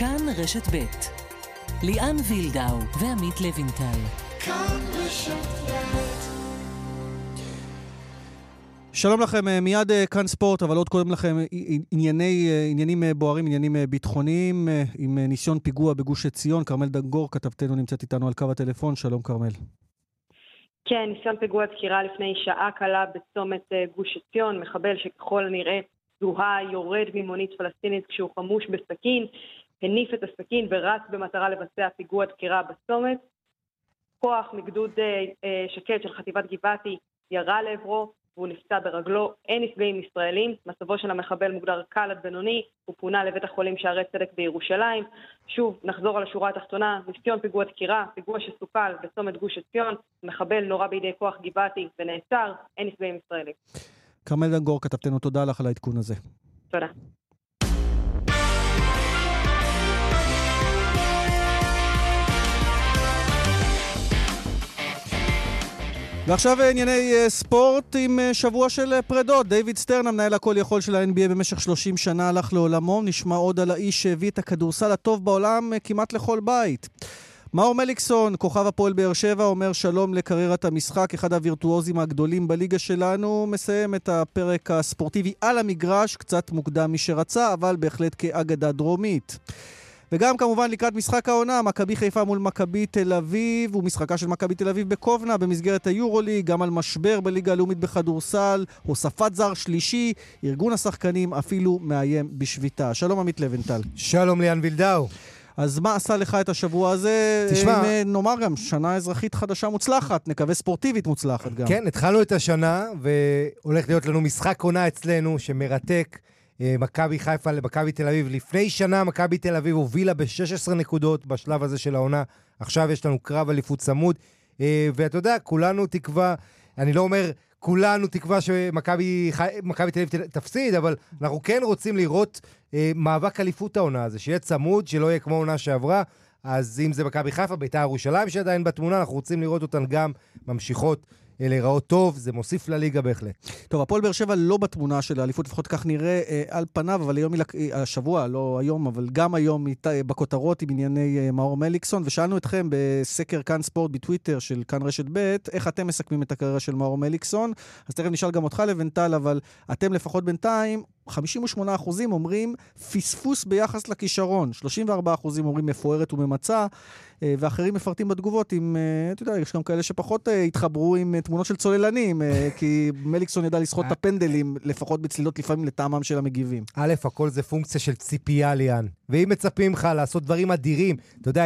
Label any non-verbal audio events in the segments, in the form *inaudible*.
כאן רשת ב' ליאן וילדאו ועמית לוינטל. כאן רשת שלום לכם, אה, מיד אה, כאן ספורט, אבל עוד קודם לכם אה, ענייני, עניינים בוערים, עניינים ביטחוניים, עם ניסיון פיגוע בגוש עציון. כרמל דנגור, כתבתנו, נמצאת איתנו על קו הטלפון. שלום, כרמל. כן, ניסיון פיגוע דקירה לפני שעה קלה בצומת גוש עציון. מחבל שככל הנראה זוהה יורד ממונית פלסטינית כשהוא חמוש בסכין, הניף את הסכין ורץ במטרה לבצע פיגוע דקירה בצומת. כוח מגדוד שקט של חטיבת גבעתי ירה לעברו, והוא נפצע ברגלו. אין נפגעים ישראלים, מצבו של המחבל מוגדר קל עד בינוני, הוא פונה לבית החולים שערי צדק בירושלים. שוב, נחזור על השורה התחתונה, ניסיון פיגוע דקירה, פיגוע שסוכל בצומת גוש עציון, מחבל נורה בידי כוח גבעתי ונעצר, אין נפגעים ישראלים. כרמל דנגור, כתבתנו, תודה לך על העדכון הזה. תודה. ועכשיו ענייני אה, ספורט עם אה, שבוע של אה, פרדות. דיוויד סטרן, המנהל הכל יכול של ה-NBA במשך 30 שנה, הלך לעולמו. נשמע עוד על האיש שהביא את הכדורסל הטוב בעולם כמעט לכל בית. מאור מליקסון, כוכב הפועל באר שבע, אומר שלום לקריירת המשחק, אחד הווירטואוזים הגדולים בליגה שלנו, מסיים את הפרק הספורטיבי על המגרש, קצת מוקדם משרצה, אבל בהחלט כאגדה דרומית. וגם כמובן לקראת משחק העונה, מכבי חיפה מול מכבי תל אביב, ומשחקה של מכבי תל אביב בקובנה במסגרת היורולי, גם על משבר בליגה הלאומית בכדורסל, הוספת זר שלישי, ארגון השחקנים אפילו מאיים בשביתה. שלום עמית לבנטל. שלום ליאן וילדאו. אז מה עשה לך את השבוע הזה? תשמע... אם, אה, נאמר גם, שנה אזרחית חדשה מוצלחת, נקווה ספורטיבית מוצלחת גם. כן, התחלנו את השנה, והולך להיות לנו משחק עונה אצלנו שמרתק. אה, מכבי חיפה למכבי תל אביב. לפני שנה מכבי תל אביב הובילה ב-16 נקודות בשלב הזה של העונה. עכשיו יש לנו קרב אליפות צמוד. אה, ואתה יודע, כולנו תקווה, אני לא אומר כולנו תקווה שמכבי תל אביב תפסיד, אבל אנחנו כן רוצים לראות אה, מאבק אליפות העונה הזה, שיהיה צמוד, שלא יהיה כמו העונה שעברה. אז אם זה מכבי חיפה, בית"ר ירושלים שעדיין בתמונה, אנחנו רוצים לראות אותן גם ממשיכות להיראות טוב, זה מוסיף לליגה בהחלט. טוב, הפועל באר שבע לא בתמונה של האליפות, לפחות כך נראה אה, על פניו, אבל היום, אה, השבוע, לא היום, אבל גם היום בכותרות עם ענייני אה, מאור מליקסון, ושאלנו אתכם בסקר כאן ספורט בטוויטר של כאן רשת ב', איך אתם מסכמים את הקריירה של מאור מליקסון. אז תכף נשאל גם אותך לבנטל, אבל אתם לפחות בינתיים 58% אומרים פספוס ביחס לכישרון, 34% אומרים מפוארת וממצה, אה, ואחרים מפרטים בתגובות עם, אה, אתה יודע, יש גם כאלה שפחות אה, התחברו עם תמונות של צוללנים, *laughs* כי מליקסון ידע לסחוט את הפנדלים, לפחות בצלילות לפעמים לטעמם של המגיבים. א', הכל זה פונקציה של ציפייה, ליאן. ואם מצפים לך לעשות דברים אדירים, אתה יודע,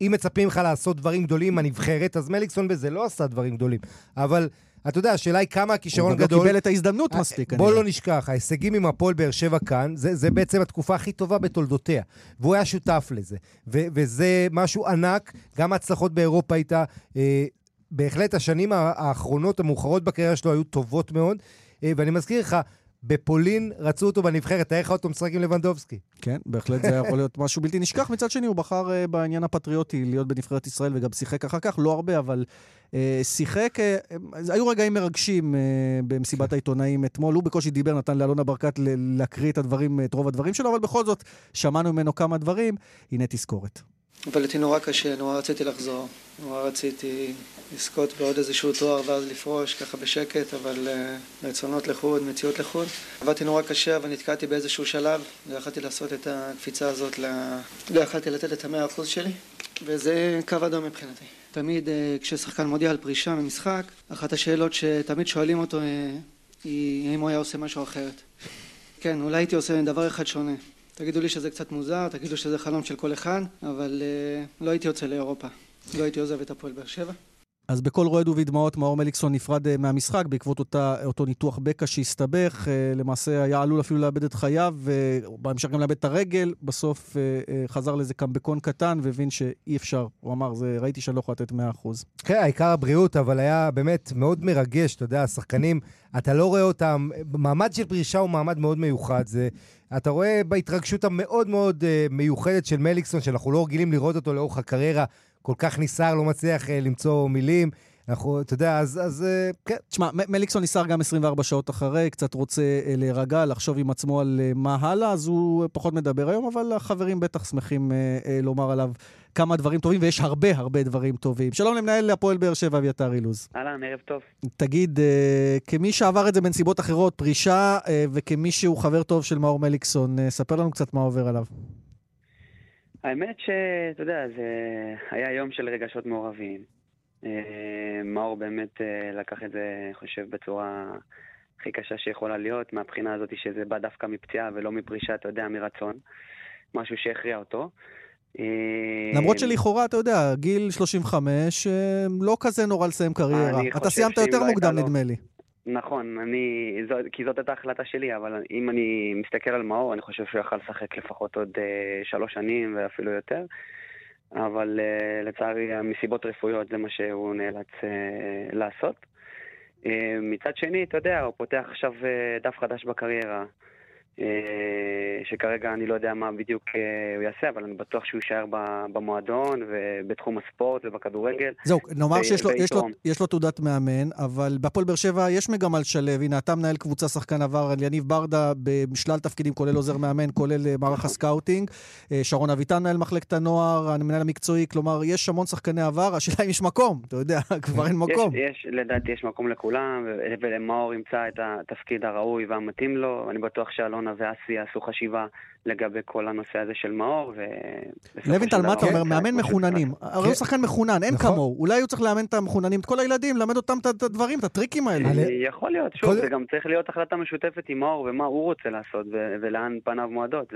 אם מצפים לך לעשות דברים גדולים עם הנבחרת, אז מליקסון בזה לא עשה דברים גדולים. אבל... אתה יודע, השאלה היא כמה הכישרון גדול... הוא גם לא קיבל את ההזדמנות אה, מספיק. בוא לא נשכח, ההישגים עם הפועל באר שבע כאן, זה, זה בעצם התקופה הכי טובה בתולדותיה. והוא היה שותף לזה. ו- וזה משהו ענק, גם ההצלחות באירופה הייתה... אה, בהחלט השנים האחרונות, המאוחרות בקריירה שלו, היו טובות מאוד. אה, ואני מזכיר לך, בפולין רצו אותו בנבחרת, תאר לך אותו משחק עם לבנדובסקי. כן, בהחלט זה יכול להיות משהו בלתי נשכח. מצד שני, הוא בחר uh, בעניין הפטריוטי להיות בנבחרת ישראל וגם שיחק אחר כך, לא הרבה, אבל uh, שיחק, uh, היו רגעים מרגשים uh, במסיבת העיתונאים אתמול. הוא בקושי דיבר, נתן לאלונה ברקת להקריא את הדברים, את רוב הדברים שלו, אבל בכל זאת, שמענו ממנו כמה דברים. הנה תזכורת. אבל הייתי נורא קשה, נורא רציתי לחזור. נורא רציתי לזכות בעוד איזשהו תואר ואז לפרוש ככה בשקט, אבל uh, רצונות לחוד, מציאות לחוד. עבדתי נורא קשה, אבל נתקעתי באיזשהו שלב, לא יכלתי לעשות את הקפיצה הזאת, ל... לא יכלתי לתת את המאה אחוז שלי, וזה קו אדום מבחינתי. תמיד uh, כששחקן מודיע על פרישה ממשחק, אחת השאלות שתמיד שואלים אותו uh, היא האם הוא היה עושה משהו אחרת. כן, אולי הייתי עושה דבר אחד שונה. תגידו לי שזה קצת מוזר, תגידו שזה חלום של כל אחד, אבל uh, לא הייתי יוצא לאירופה. לא הייתי עוזב את הפועל באר שבע. אז בקול רועד ובדמעות מאור מליקסון נפרד אה, מהמשחק בעקבות אותה, אותו ניתוח בקע שהסתבך. אה, למעשה היה עלול אפילו לאבד את חייו, ובהמשך גם לאבד את הרגל. בסוף חזר לזה קמבקון קטן והבין שאי אפשר. הוא אמר, זה, ראיתי שאני לא יכול לתת 100%. כן, העיקר הבריאות, אבל היה באמת מאוד מרגש. אתה יודע, השחקנים, אתה לא רואה אותם, מעמד של פרישה הוא מעמד מאוד מיוחד. זה אתה רואה בהתרגשות המאוד מאוד מיוחדת של מליקסון, שאנחנו לא רגילים לראות אותו לאורך הקריירה, כל כך ניסר, לא מצליח uh, למצוא מילים. אנחנו, אתה יודע, אז, אז אה, כן. תשמע, מליקסון ניסר גם 24 שעות אחרי, קצת רוצה אה, להירגע, לחשוב עם עצמו על אה, מה הלאה, אז הוא פחות מדבר היום, אבל החברים בטח שמחים לומר עליו כמה דברים טובים, ויש הרבה הרבה דברים טובים. שלום למנהל הפועל באר שבע, אביתר אילוז. אהלן, ערב טוב. תגיד, כמי שעבר את זה בנסיבות אחרות, פרישה, וכמי שהוא חבר טוב של מאור מליקסון, ספר לנו קצת מה עובר עליו. האמת שאתה יודע, זה היה יום של רגשות מעורבים. אה, מאור באמת אה, לקח את זה, חושב, בצורה הכי קשה שיכולה להיות, מהבחינה הזאת שזה בא דווקא מפציעה ולא מפרישה, אתה יודע, מרצון. משהו שהכריע אותו. אה, למרות שלכאורה, אתה יודע, גיל 35, לא כזה נורא לסיים קריירה. אתה סיימת יותר לא מוקדם, נדמה לי. נכון, אני, זו, כי זאת הייתה החלטה שלי, אבל אם אני מסתכל על מאור, אני חושב שהוא יכל לשחק לפחות עוד אה, שלוש שנים ואפילו יותר. אבל uh, לצערי, מסיבות רפואיות זה מה שהוא נאלץ uh, לעשות. Uh, מצד שני, אתה יודע, הוא פותח עכשיו uh, דף חדש בקריירה. אה, שכרגע אני לא יודע מה בדיוק אה, הוא יעשה, אבל אני בטוח שהוא יישאר במועדון ובתחום הספורט ובכדורגל. זהו, נאמר שיש לו, יש לו, יש לו תעודת מאמן, אבל בהפועל באר שבע יש מגמה לשלב. הנה, אתה מנהל קבוצה שחקן עבר על יניב ברדה בשלל תפקידים, כולל עוזר מאמן, כולל אה, מערך הסקאוטינג. שרון אביטן מנהל מחלקת הנוער, המנהל המקצועי, כלומר, יש המון שחקני עבר, השאלה אם יש מקום, אתה יודע, *laughs* כבר אין מקום. יש, יש, לדעתי יש מקום לכולם, ולמאור ימצא את התפקיד הראוי והמתאים לו, אני בטוח שאלון אלונה ואסי יעשו חשיבה לגבי כל הנושא הזה של מאור, ו... לוינטל, מה אתה אומר? מאמן מחוננים. הרי הוא כן. שחקן מחונן, אין נכון. כמוהו. אולי הוא צריך לאמן את המחוננים, את כל הילדים, ללמד אותם את הדברים, את הטריקים האלה. יכול להיות, שוב, זה גם צריך להיות החלטה משותפת עם מאור ומה הוא רוצה לעשות, ולאן פניו מועדות.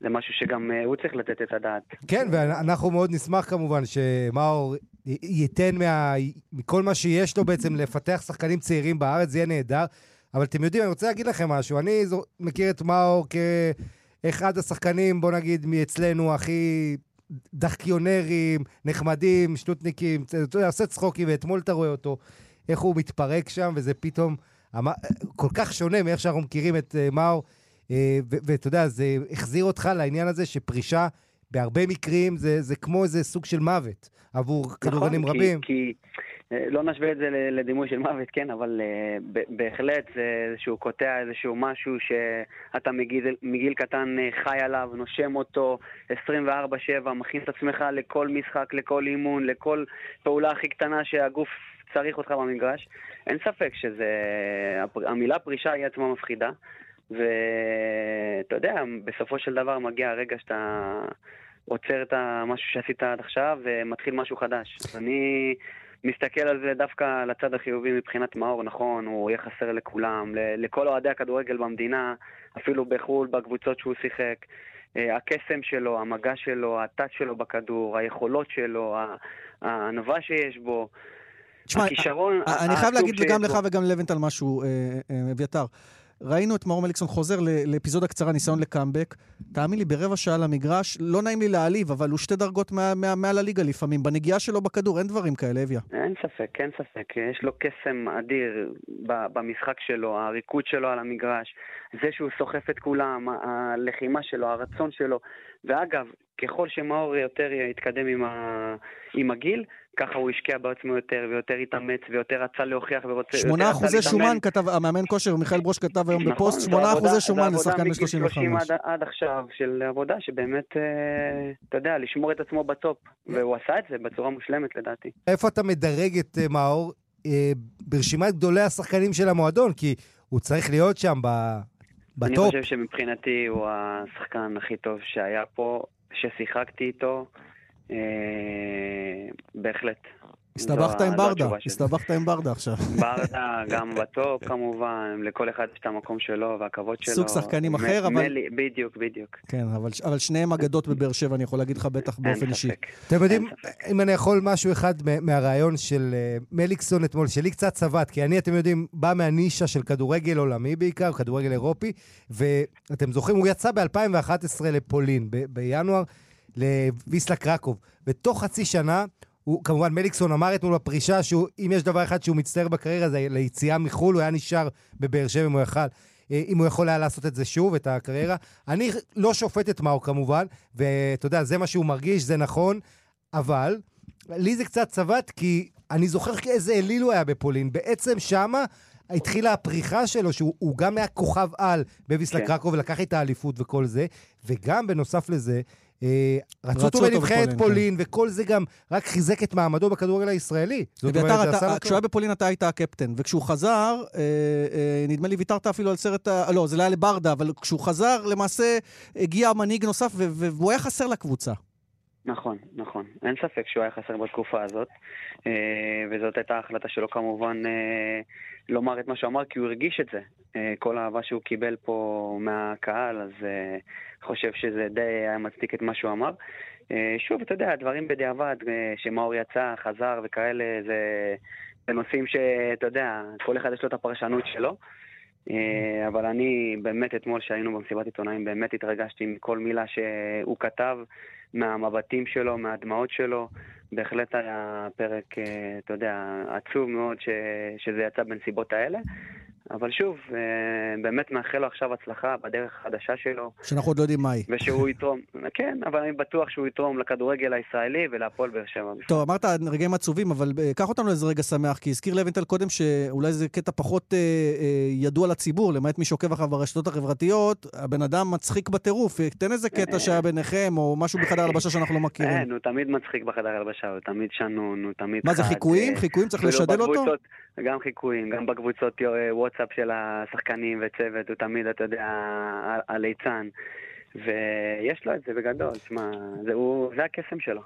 זה משהו שגם אה, הוא צריך לתת את הדעת. כן, ואנחנו מאוד נשמח כמובן שמאור ייתן מה... מכל מה שיש לו בעצם לפתח שחקנים צעירים בארץ, זה יהיה נהדר. אבל אתם יודעים, אני רוצה להגיד לכם משהו. אני זו, מכיר את מאור כאחד השחקנים, בוא נגיד, מאצלנו הכי דחקיונרים, נחמדים, שטותניקים, אתה יודע, עושה צחוקים, ואתמול אתה רואה אותו, איך הוא מתפרק שם, וזה פתאום כל כך שונה מאיך שאנחנו מכירים את uh, מאור. Uh, ואתה יודע, זה החזיר אותך לעניין הזה שפרישה, בהרבה מקרים, זה, זה כמו איזה סוג של מוות עבור נכון, כדורגלנים רבים. כי... אה, לא נשווה את זה לדימוי של מוות, כן, אבל uh, בהחלט זה איזשהו קוטע איזשהו משהו שאתה מגיל, מגיל קטן uh, חי עליו, נושם אותו 24-7, מכין את עצמך לכל משחק, לכל אימון, לכל פעולה הכי קטנה שהגוף צריך אותך במגרש. אין ספק שזה... המילה פרישה היא עצמה מפחידה, ואתה יודע, בסופו של דבר מגיע הרגע שאתה... עוצר את המשהו שעשית עד עכשיו ומתחיל משהו חדש. אני מסתכל על זה דווקא על הצד החיובי מבחינת מאור, נכון, הוא יהיה חסר לכולם, לכל אוהדי הכדורגל במדינה, אפילו בחו"ל, בקבוצות שהוא שיחק. אה, הקסם שלו, המגע שלו, הטאט שלו בכדור, היכולות שלו, הענווה שיש בו. תשמע, הכישרון... אני חייב להגיד גם לך וגם לבנטל משהו, אה, אה, אביתר. אה, ראינו את מאור מליקסון חוזר לאפיזודה קצרה, ניסיון לקאמבק. תאמין לי, ברבע שעה למגרש, לא נעים לי להעליב, אבל הוא שתי דרגות מעל מה, מה, הליגה לפעמים. בנגיעה שלו בכדור, אין דברים כאלה, אביה. אין ספק, אין ספק. יש לו קסם אדיר במשחק שלו, הריקוד שלו על המגרש, זה שהוא סוחף את כולם, הלחימה שלו, הרצון שלו. ואגב, ככל שמאור יותר יתקדם עם, ה... עם הגיל, ככה הוא השקיע בעצמו יותר, ויותר התאמץ, ויותר רצה להוכיח ורוצה... שמונה אחוזי שומן, כתב, המאמן כושר, מיכאל ברוש כתב היום נכון, בפוסט, שמונה אחוזי שומן לשחקן ב-35. זה עבודה עד, עד עכשיו של עבודה שבאמת, אה, אתה יודע, לשמור את עצמו בטופ, והוא עשה את זה בצורה מושלמת לדעתי. איפה אתה מדרג את אה, מאור אה, ברשימת גדולי השחקנים של המועדון? כי הוא צריך להיות שם ב... בטופ. אני חושב שמבחינתי הוא השחקן הכי טוב שהיה פה, ששיחקתי איתו. אה, בהחלט. הסתבכת עם ברדה, הסתבכת עם ברדה עכשיו. ברדה, *laughs* גם בטופ כמובן, לכל אחד יש את המקום שלו והכבוד שלו. סוג שחקנים אחר, אבל... בדיוק, בדיוק. כן, אבל שניהם אגדות בבאר שבע, אני יכול להגיד לך בטח באופן אישי. אתם יודעים, אם אני יכול משהו אחד מהרעיון של אה, מליקסון אתמול, שלי קצת צבט, כי אני, אתם יודעים, בא מהנישה של כדורגל עולמי בעיקר, כדורגל אירופי, ואתם זוכרים, הוא יצא ב-2011 לפולין, בינואר. לוויסלה קרקוב. ותוך חצי שנה, הוא, כמובן, מליקסון אמר אתמול בפרישה שאם יש דבר אחד שהוא מצטער בקריירה זה ליציאה מחו"ל, הוא היה נשאר בבאר שבע אם הוא יכל. אה, אם הוא יכול היה לעשות את זה שוב, את הקריירה. אני לא שופט את מאו כמובן, ואתה יודע, זה מה שהוא מרגיש, זה נכון, אבל לי זה קצת צבט, כי אני זוכר איזה אליל הוא היה בפולין. בעצם שמה התחילה הפריחה שלו, שהוא גם היה כוכב על בביסלה כן. קרקו ולקח את האליפות וכל זה, וגם בנוסף לזה, רצו אותו בנבחרת פולין, כן. וכל זה גם רק חיזק את מעמדו בכדורגל הישראלי. כשהוא היה בפולין אתה היית הקפטן, וכשהוא חזר, אה, אה, נדמה לי ויתרת אפילו על סרט, לא, זה לא היה לברדה, אבל כשהוא חזר, למעשה הגיע מנהיג נוסף, והוא היה חסר לקבוצה. נכון, נכון. אין ספק שהוא היה חסר בתקופה הזאת, וזאת הייתה ההחלטה שלו כמובן לומר את מה שהוא אמר, כי הוא הרגיש את זה. כל האהבה שהוא קיבל פה מהקהל, אז חושב שזה די היה מצדיק את מה שהוא אמר. אה, שוב, אתה יודע, דברים בדיעבד, אה, שמאור יצא, חזר וכאלה, זה, זה נושאים שאתה יודע, כל אחד יש לו את הפרשנות שלו. אה, אבל אני באמת אתמול שהיינו במסיבת עיתונאים באמת התרגשתי מכל מילה שהוא כתב, מהמבטים שלו, מהדמעות שלו. בהחלט היה פרק, אתה יודע, עצוב מאוד ש, שזה יצא בנסיבות האלה. אבל שוב, אה, באמת מאחל לו עכשיו הצלחה בדרך החדשה שלו. שאנחנו עוד לא יודעים מהי. ושהוא *laughs* יתרום, כן, אבל אני בטוח שהוא יתרום לכדורגל הישראלי ולהפועל באר שבע. טוב, אמרת רגעים עצובים, אבל אה, קח אותנו לאיזה רגע שמח, כי הזכיר לוינטל קודם שאולי זה קטע פחות אה, אה, ידוע לציבור, למעט מי שעוקב אחריו ברשתות החברתיות, הבן אדם מצחיק בטירוף. תן איזה קטע שהיה ביניכם, או משהו בחדר הלבשה שאנחנו לא מכירים. כן, הוא תמיד מצחיק בחדר הלבשה, הוא תמיד שנון, הוא תמיד מה זה, חיקויים? חיקויים? צריך לשדל אותו? גם חיקויים, גם בקבוצות וואטסאפ של השחקנים וצוות, הוא תמיד, אתה יודע, הליצן. ויש לו את זה בגדול, תשמע, זה, זה הקסם שלו.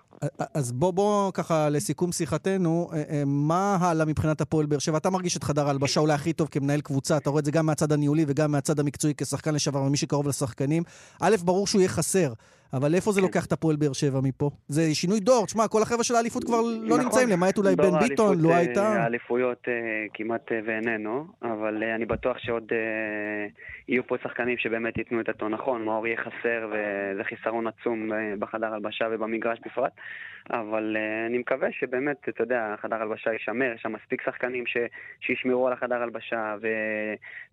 אז בוא, בוא ככה לסיכום שיחתנו, מה הלאה מבחינת הפועל באר שבע? אתה מרגיש את חדר ההלבשה אולי הכי טוב כמנהל קבוצה, אתה רואה את זה גם מהצד הניהולי וגם מהצד המקצועי כשחקן לשעבר ומי שקרוב לשחקנים. א', ברור שהוא יהיה חסר. אבל איפה זה כן. לוקח את הפועל באר שבע מפה? זה שינוי דור, תשמע, כל החבר'ה של האליפות כבר לא נכון. נמצאים, למעט אולי בן ביטון, לא הייתה. האליפויות אה, כמעט אה, ואיננו, אבל אה, אני בטוח שעוד יהיו פה שחקנים שבאמת ייתנו את הטון נכון, מאור יהיה חסר וזה חיסרון עצום בחדר הלבשה ובמגרש בפרט. אבל uh, אני מקווה שבאמת, אתה יודע, חדר הלבשה יישמר, יש שם מספיק שחקנים ש, שישמרו על החדר הלבשה,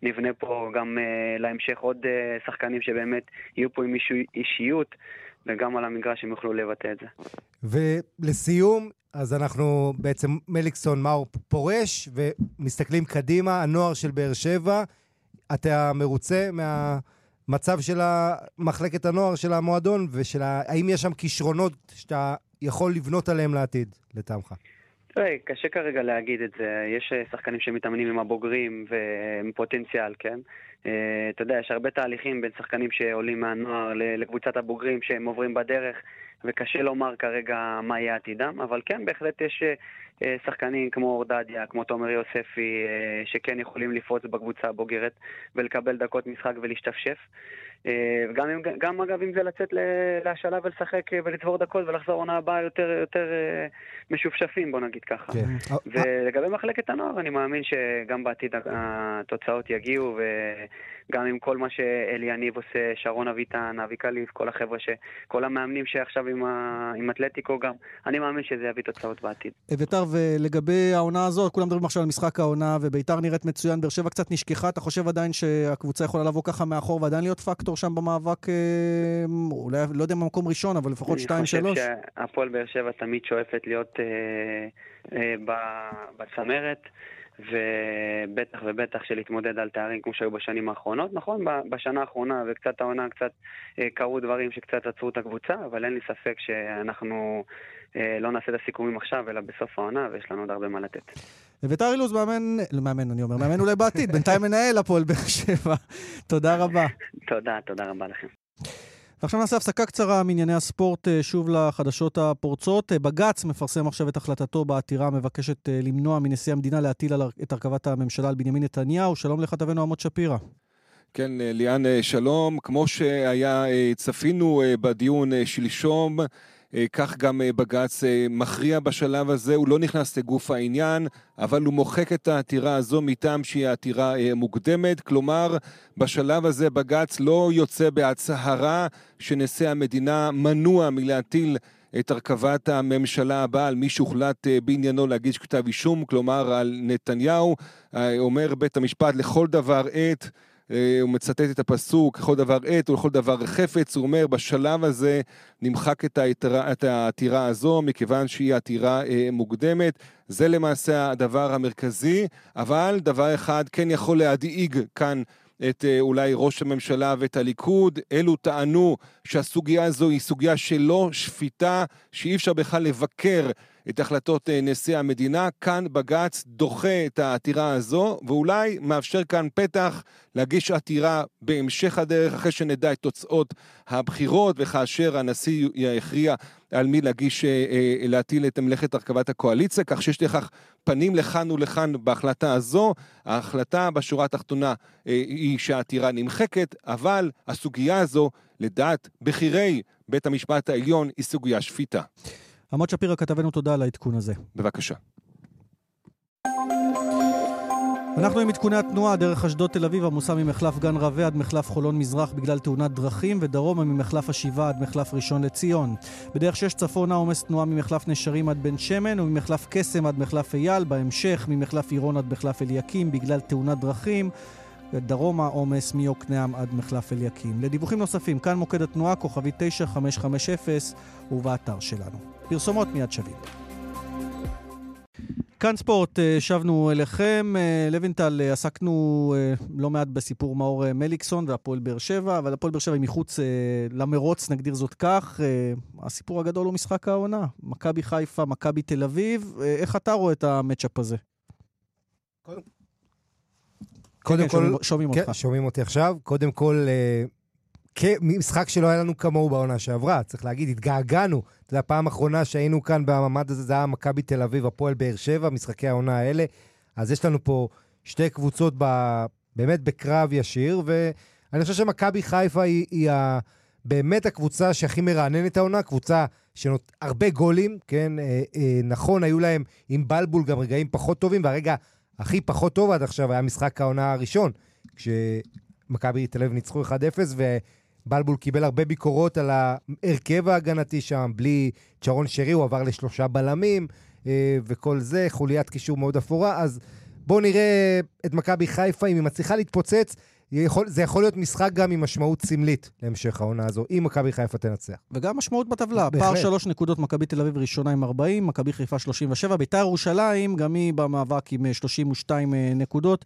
ונבנה פה גם uh, להמשך עוד uh, שחקנים שבאמת יהיו פה עם אישיות, וגם על המגרש הם יוכלו לבטא את זה. ולסיום, אז אנחנו בעצם, מליקסון מאור פורש, ומסתכלים קדימה, הנוער של באר שבע, אתה מרוצה מה... מצב של מחלקת הנוער של המועדון, ושל ה... האם יש שם כישרונות שאתה יכול לבנות עליהם לעתיד, לטעמך? תראה, קשה כרגע להגיד את זה. יש אה, שחקנים שמתאמנים עם הבוגרים ועם פוטנציאל, כן? אה, אתה יודע, יש הרבה תהליכים בין שחקנים שעולים מהנוער לקבוצת הבוגרים שהם עוברים בדרך, וקשה לומר כרגע מה יהיה עתידם, אבל כן, בהחלט יש אה, שחקנים כמו אורדדיה, כמו תומר יוספי, שכן יכולים לפרוץ בקבוצה הבוגרת ולקבל דקות משחק ולהשתפשף. אה, וגם גם אגב אם זה לצאת להשאלה ולשחק אה, ולצבור דקות ולחזור עונה הבאה יותר, יותר אה, משופשפים, בוא נגיד ככה. כן. ולגבי מחלקת הנוער, אני מאמין שגם בעתיד התוצאות יגיעו, וגם עם כל מה שאלי יניב עושה, שרון אביטן, אבי קליף, כל החבר'ה, ש... כל המאמנים שעכשיו עם, ה... עם אתלטיקו גם, אני מאמין שזה יביא תוצאות בעתיד. אביתר, ולגבי העונה הזאת, כולם מדברים עכשיו על משחק העונה, וביתר נראית מצוין, באר שבע קצת נשכחה, אתה חושב עדיין שהקבוצה יכולה לבוא ככה מאחור ועדיין להיות פקטור? שם במאבק, אה, אולי, לא יודע מה מקום ראשון, אבל לפחות 2-3? אני חושב שהפועל באר שבע תמיד שואפת להיות אה, אה, בצמרת. ובטח ובטח שלהתמודד על תארים כמו שהיו בשנים האחרונות. נכון, בשנה האחרונה וקצת העונה, קצת אה, קרו דברים שקצת עצרו את הקבוצה, אבל אין לי ספק שאנחנו אה, לא נעשה את הסיכומים עכשיו, אלא בסוף העונה, ויש לנו עוד הרבה מה לתת. אביתר אילוז מאמן, לא מאמן, אני אומר, מאמן אולי בעתיד, בינתיים מנהל הפועל באר שבע. תודה רבה. תודה, תודה רבה לכם. ועכשיו נעשה הפסקה קצרה מענייני הספורט, אה, שוב לחדשות הפורצות. אה, בג"ץ מפרסם עכשיו את החלטתו בעתירה המבקשת אה, למנוע מנשיא המדינה להטיל את הרכבת הממשלה על בנימין נתניהו. שלום לכתבנו עמוד שפירא. כן, ליאן, שלום. כמו שהיה, צפינו בדיון שלשום, כך גם אה, בג"ץ אה, מכריע בשלב הזה, הוא לא נכנס לגוף העניין, אבל הוא מוחק את העתירה הזו מטעם שהיא עתירה מוקדמת, כלומר, בשלב הזה בג"ץ לא יוצא בהצהרה שנשיא המדינה מנוע מלהטיל את הרכבת הממשלה הבאה על מי שהוחלט בעניינו להגיש כתב אישום, כלומר על נתניהו. אומר בית המשפט לכל דבר עת אה, הוא מצטט את הפסוק, לכל דבר עת ולכל דבר חפץ, הוא אומר, בשלב הזה נמחק את, היתרה, את העתירה הזו, מכיוון שהיא עתירה אה, מוקדמת. זה למעשה הדבר המרכזי, אבל דבר אחד כן יכול להדאיג כאן את אה, אולי ראש הממשלה ואת הליכוד. אלו טענו שהסוגיה הזו היא סוגיה שלא שפיטה, שאי אפשר בכלל לבקר את החלטות אה, נשיא המדינה. כאן בג"ץ דוחה את העתירה הזו, ואולי מאפשר כאן פתח להגיש עתירה בהמשך הדרך, אחרי שנדע את תוצאות הבחירות, וכאשר הנשיא יכריע על מי להגיש, אה, אה, להטיל את מלאכת הרכבת הקואליציה, כך שיש לכך פנים לכאן ולכאן בהחלטה הזו. ההחלטה בשורה התחתונה היא שהעתירה נמחקת, אבל הסוגיה הזו, לדעת בכירי בית המשפט העליון, היא סוגיה שפיטה. עמוד שפירא כתבנו תודה על העדכון הזה. בבקשה. אנחנו עם עדכוני התנועה, דרך אשדוד תל אביב עמוסה ממחלף גן רווה עד מחלף חולון מזרח בגלל תאונת דרכים, ודרומה ממחלף השבעה עד מחלף ראשון לציון. בדרך שש צפונה עומס תנועה ממחלף נשרים עד בן שמן, וממחלף קסם עד מחלף אייל, בהמשך ממחלף עירון עד מחלף אליקים בגלל תאונת דרכים. דרומה עומס מיוקנעם עד מחלף אליקים. לדיווחים נוספים, כאן מוקד התנועה, כוכבי 9550 ובאתר שלנו. פרסומות מיד שווים. כאן ספורט, אה, שבנו אליכם. אה, לוינטל, אה, עסקנו לא מעט בסיפור מאור מליקסון והפועל באר שבע, אבל הפועל באר שבע היא מחוץ למרוץ, נגדיר זאת כך. הסיפור הגדול הוא משחק העונה. מכבי חיפה, מכבי תל אביב. איך אתה רואה את המצ'אפ הזה? קודם כן, כן, כל... שומעים כן, אותך. שומעים אותי עכשיו. קודם כל, משחק שלא היה לנו כמוהו בעונה שעברה, צריך להגיד, התגעגענו. יודע, הפעם האחרונה שהיינו כאן במעמד הזה, זה היה מכבי תל אביב, הפועל באר שבע, משחקי העונה האלה. אז יש לנו פה שתי קבוצות ב, באמת בקרב ישיר, ואני חושב שמכבי חיפה היא, היא ה, באמת הקבוצה שהכי מרעננת העונה, קבוצה שנותנת הרבה גולים, כן? אה, אה, נכון, היו להם עם בלבול גם רגעים פחות טובים, והרגע הכי פחות טוב עד עכשיו היה משחק העונה הראשון, כשמכבי תל אביב ניצחו 1-0, ו... בלבול קיבל הרבה ביקורות על ההרכב ההגנתי שם, בלי צ'רון שרי, הוא עבר לשלושה בלמים אה, וכל זה, חוליית קישור מאוד אפורה. אז בואו נראה את מכבי חיפה, אם היא מצליחה להתפוצץ. יכול, זה יכול להיות משחק גם עם משמעות סמלית להמשך העונה הזו, אם מכבי חיפה תנצח. וגם משמעות בטבלה. בהחלט. פער שלוש נקודות, מכבי תל אביב ראשונה עם 40, מכבי חיפה 37, ביתר ירושלים, גם היא במאבק עם 32 אה, נקודות.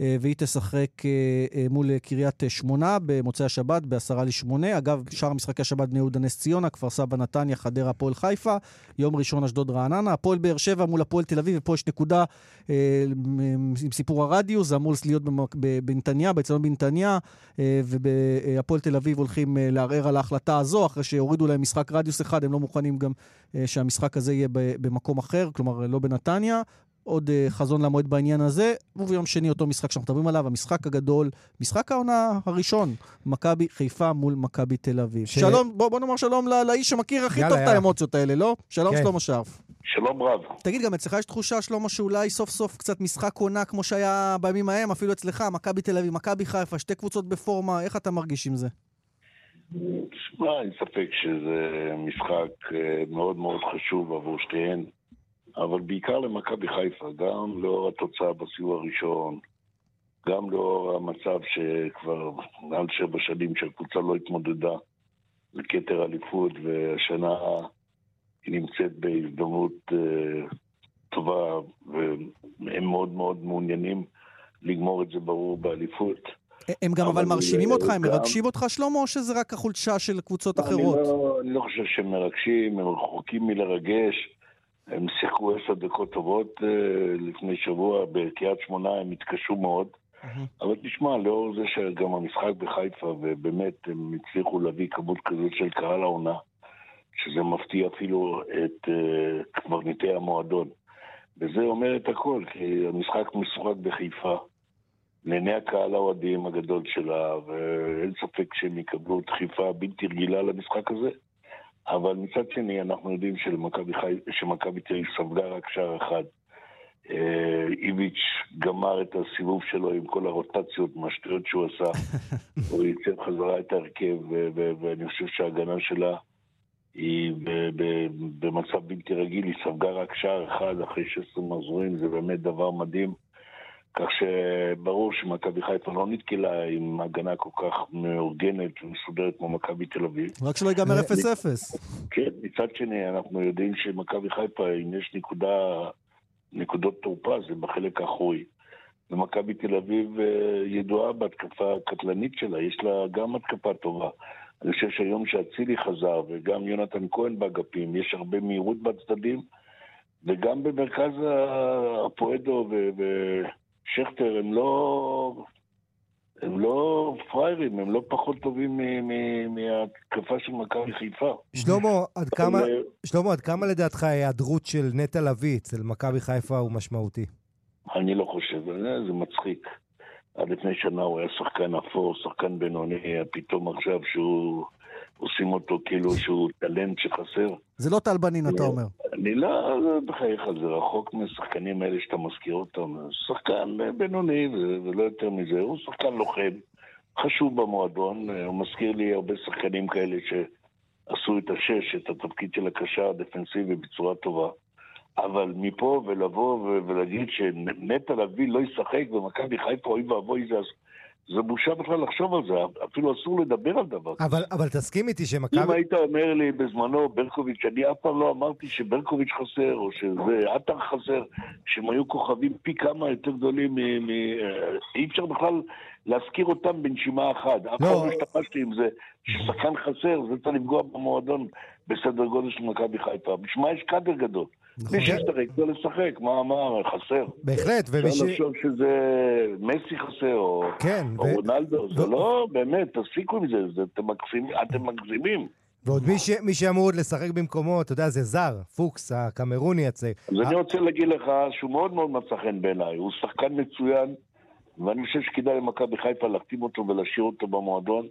אה, והיא תשחק אה, אה, מול קריית שמונה במוצאי השבת בעשרה לשמונה. אגב, שאר משחקי השבת בני יהודה נס ציונה, כפר סבא נתניה, חדרה, הפועל חיפה. יום ראשון אשדוד רעננה. הפועל באר שבע מול הפועל תל אביב, ופה יש נקודה עם סיפור הרדיוס, זה אמור להיות בנתניה, באצטדיון בנתניה, והפועל תל אביב הולכים לערער על ההחלטה הזו, אחרי שהורידו להם משחק רדיוס אחד, הם לא מוכנים גם שהמשחק הזה יהיה במקום אחר, כלומר לא בנתניה. עוד uh, חזון למועד בעניין הזה, וביום שני אותו משחק שאנחנו מדברים עליו, המשחק הגדול, משחק העונה הראשון, מכבי חיפה מול מכבי תל אביב. ש... שלום, בוא, בוא נאמר שלום לא, לאיש שמכיר הכי יאללה, טוב יאללה. את האמוציות האלה, לא? שלום כן. שלמה שרף. שלום רב. תגיד, גם אצלך יש תחושה, שלמה, שאולי סוף סוף קצת משחק עונה כמו שהיה בימים ההם, אפילו אצלך, מכבי תל אביב, מכבי חיפה, שתי קבוצות בפורמה, איך אתה מרגיש עם זה? תשמע, אין ספק שזה משחק אה, מאוד מאוד חשוב עבור שתיהן. אבל בעיקר למכבי חיפה, גם לאור התוצאה בסיוע הראשון, גם לאור המצב שכבר מעל שבע שנים שהקבוצה לא התמודדה לכתר אליפות, והשנה היא נמצאת בהזדמנות uh, טובה, והם מאוד מאוד מעוניינים לגמור את זה ברור באליפות. הם גם אבל, אבל מרשימים אותך, הם מרגשים אותך, שלמה, או שזה רק החולשה של קבוצות אחרות? אני לא, אני לא חושב שהם מרגשים, הם רחוקים מלרגש. הם שיחקו עשר דקות טובות uh, לפני שבוע, בקריית שמונה הם התקשו מאוד. Mm-hmm. אבל תשמע, לאור זה שגם המשחק בחיפה, ובאמת הם הצליחו להביא כמות כזאת של קהל העונה, שזה מפתיע אפילו את uh, קברניטי המועדון. וזה אומר את הכל, כי המשחק משוחק בחיפה, לעיני הקהל האוהדים הגדול שלה, ואין ספק שהם יקבלו דחיפה בלתי רגילה למשחק הזה. אבל מצד שני, אנחנו יודעים שמכבי תל אביב ספגה רק שער אחד. אה, איביץ' גמר את הסיבוב שלו עם כל הרוטציות, מהשטויות שהוא עשה. *laughs* הוא ייצר חזרה את ההרכב, ואני חושב שההגנה שלה היא במצב בלתי רגיל, היא ספגה רק שער אחד אחרי 16 מחזורים, זה באמת דבר מדהים. כך שברור שמכבי חיפה לא נתקלה עם הגנה כל כך מאורגנת ומסודרת כמו מכבי תל אביב. רק שלא ייגמר 0-0. כן, מצד שני, אנחנו יודעים שמכבי חיפה, אם יש נקודה, נקודות תורפה, זה בחלק האחורי. ומכבי תל אביב אה, ידועה בהתקפה הקטלנית שלה, יש לה גם התקפה טובה. אני חושב שהיום שאצילי חזר, וגם יונתן כהן באגפים, יש הרבה מהירות בצדדים, וגם במרכז הפואדו ושכטר הם לא... הם לא פראיירים, הם לא פחות טובים מהתקפה של מכבי חיפה. שלמה, עד כמה, שלמה, עד כמה לדעתך ההיעדרות של נטע לביא אצל מכבי חיפה הוא משמעותי? אני לא חושב, זה מצחיק. עד לפני שנה הוא היה שחקן אפור, שחקן בינוני, פתאום עכשיו שהוא... עושים אותו כאילו שהוא טלנט שחסר. זה לא טל בנין, אתה אומר. אני לא, בחייך, זה רחוק מהשחקנים האלה שאתה מזכיר אותם. שחקן בינוני ולא יותר מזה, הוא שחקן לוחם, חשוב במועדון, הוא מזכיר לי הרבה שחקנים כאלה שעשו את השש, את התפקיד של הקשר הדפנסיבי בצורה טובה. אבל מפה ולבוא ולהגיד שנטע לביא לא ישחק ומכבי חיפה אוי ואבוי זה... זה בושה בכלל לחשוב על זה, אפילו אסור לדבר על דבר כזה. אבל, אבל תסכים איתי שמכבי... אם היית אומר לי בזמנו, ברקוביץ', אני אף פעם לא אמרתי שברקוביץ' חסר, או שזה עטר חסר, שהם היו כוכבים פי כמה יותר גדולים מ... מ... אי אפשר בכלל להזכיר אותם בנשימה אחת. אף פעם לא השתמשתי עם זה, ששחקן חסר, זה צריך לפגוע במועדון בסדר גודל של מכבי חיפה. בשביל מה יש קאדר גדול? נכון. מי שישחק, לא לשחק, מה, מה, חסר. בהחלט, ומי ש... אפשר לחשוב שזה מסי חסר, או, כן, או ו... רונלדו, ו... זה לא, באמת, תפסיקו עם זה, זה אתם מגזימים. ועוד מי, ש... מי שאמור עוד לשחק במקומו, אתה יודע, זה זר, פוקס, הקמרוני הצעיר. אז אני רוצה להגיד לך שהוא מאוד מאוד מצא חן בעיניי, הוא שחקן מצוין, ואני חושב שכדאי למכבי חיפה להחתים אותו ולהשאיר אותו במועדון.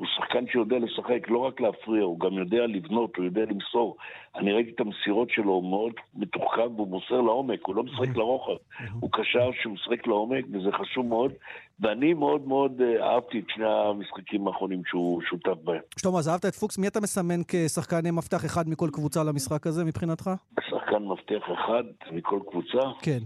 הוא שחקן שיודע לשחק, לא רק להפריע, הוא גם יודע לבנות, הוא יודע למסור. אני ראיתי את המסירות שלו, הוא מאוד מתוחכם והוא מוסר לעומק, הוא לא משחק לרוחב. הוא קשר שהוא משחק לעומק, וזה חשוב מאוד. ואני מאוד מאוד אה, אהבתי את שני המשחקים האחרונים שהוא שותף בהם. שלמה, אז אהבת את פוקס, מי אתה מסמן כשחקן מפתח אחד מכל קבוצה למשחק הזה מבחינתך? שחקן מפתח אחד מכל קבוצה? כן.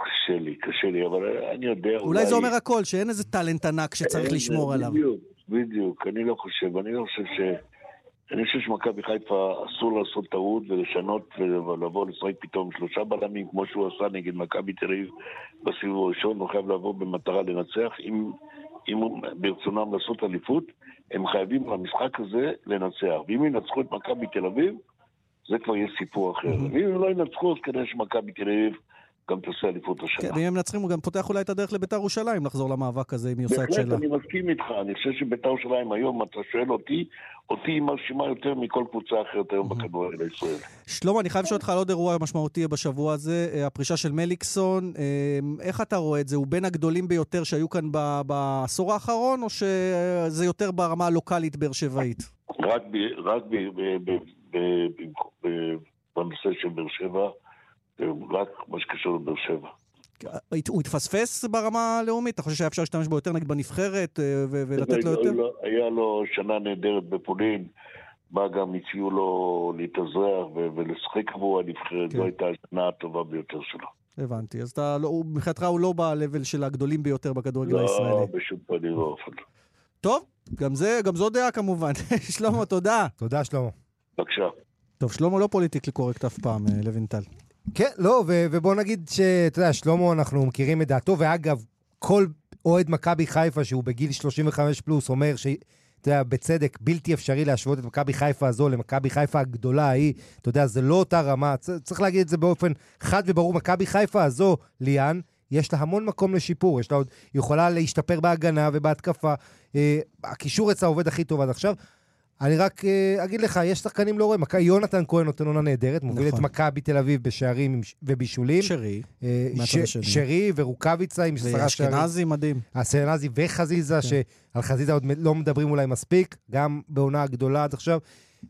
אה, קשה לי, קשה לי, אבל אני יודע, אולי... אולי זה אומר הכל, שאין איזה טאלנט ענק שצריך לשמור עליו. בדיוק, בדיוק, אני לא חושב, אני לא חושב ש... אני חושב שמכבי חיפה אסור לעשות טעות ולשנות ולבוא לשחק פתאום שלושה בלמים כמו שהוא עשה נגד מכבי תל אביב בסיבוב הראשון, הוא חייב לבוא במטרה לנצח. אם, אם ברצונם לעשות אליפות, הם חייבים במשחק הזה לנצח. ואם ינצחו את מכבי תל אביב, זה כבר יהיה סיפור אחר. ואם לא ינצחו, אז כנראה שמכבי תל אביב גם תעשה אליפות השנה. כן, ואם הם מנצחים, הוא גם פותח אולי את הדרך לביתר ירושלים לחזור למאבק הזה, אם היא עושה את שלה. בהחלט, אני מסכים איתך. אני חושב שביתר ירושלים היום, אתה שואל אותי, אותי היא מרשימה יותר מכל קבוצה אחרת היום בכדורגל הישראלי. שלמה, אני חייב לשאול אותך על עוד אירוע משמעותי בשבוע הזה, אה, הפרישה של מליקסון. אה, איך אתה רואה את זה? הוא בין הגדולים ביותר שהיו כאן בעשור האחרון, או שזה יותר ברמה הלוקאלית באר שבעית? רק בנושא של באר שבע. רק מה שקשור לבאר שבע. הוא התפספס ברמה הלאומית? אתה חושב שהיה אפשר להשתמש בו יותר נגד בנבחרת אה, ולתת לו יותר? היה לו שנה נהדרת בפולין, בה גם הציעו לו להתאזרח ולשחק עבור הנבחרת, זו כן. הייתה השנה הטובה ביותר שלו. הבנתי, אז לא, מבחינתך הוא לא ב-level של הגדולים ביותר בכדורגל לא, הישראלי. לא, בשום פנים לא. טוב, גם, זה, גם זו דעה כמובן. *laughs* שלמה, תודה. תודה, שלמה. בבקשה. טוב, שלמה לא פוליטיקלי קורקט אף פעם, אה, לוינטל. כן, לא, ו- ובוא נגיד שאתה יודע, שלמה, אנחנו מכירים את דעתו, ואגב, כל אוהד מכבי חיפה שהוא בגיל 35 פלוס אומר ש... אתה יודע, בצדק, בלתי אפשרי להשוות את מכבי חיפה הזו למכבי חיפה הגדולה ההיא. אתה יודע, זה לא אותה רמה. צריך להגיד את זה באופן חד וברור. מכבי חיפה הזו, ליאן, יש לה המון מקום לשיפור. יש לה עוד, היא יכולה להשתפר בהגנה ובהתקפה. אה, הקישור אצלה עובד הכי טוב עד עכשיו. אני רק uh, אגיד לך, יש שחקנים לא רואים. יונתן כהן נותן עונה נהדרת, מוביל נכון. את מכבי תל אביב בשערים ובישולים. שרי, uh, ש- שרי ורוקאביצה עם עשרה שערים. ואשכנזי מדהים. אשכנזי וחזיזה, כן. שעל חזיזה עוד לא מדברים אולי מספיק, גם בעונה הגדולה עד עכשיו.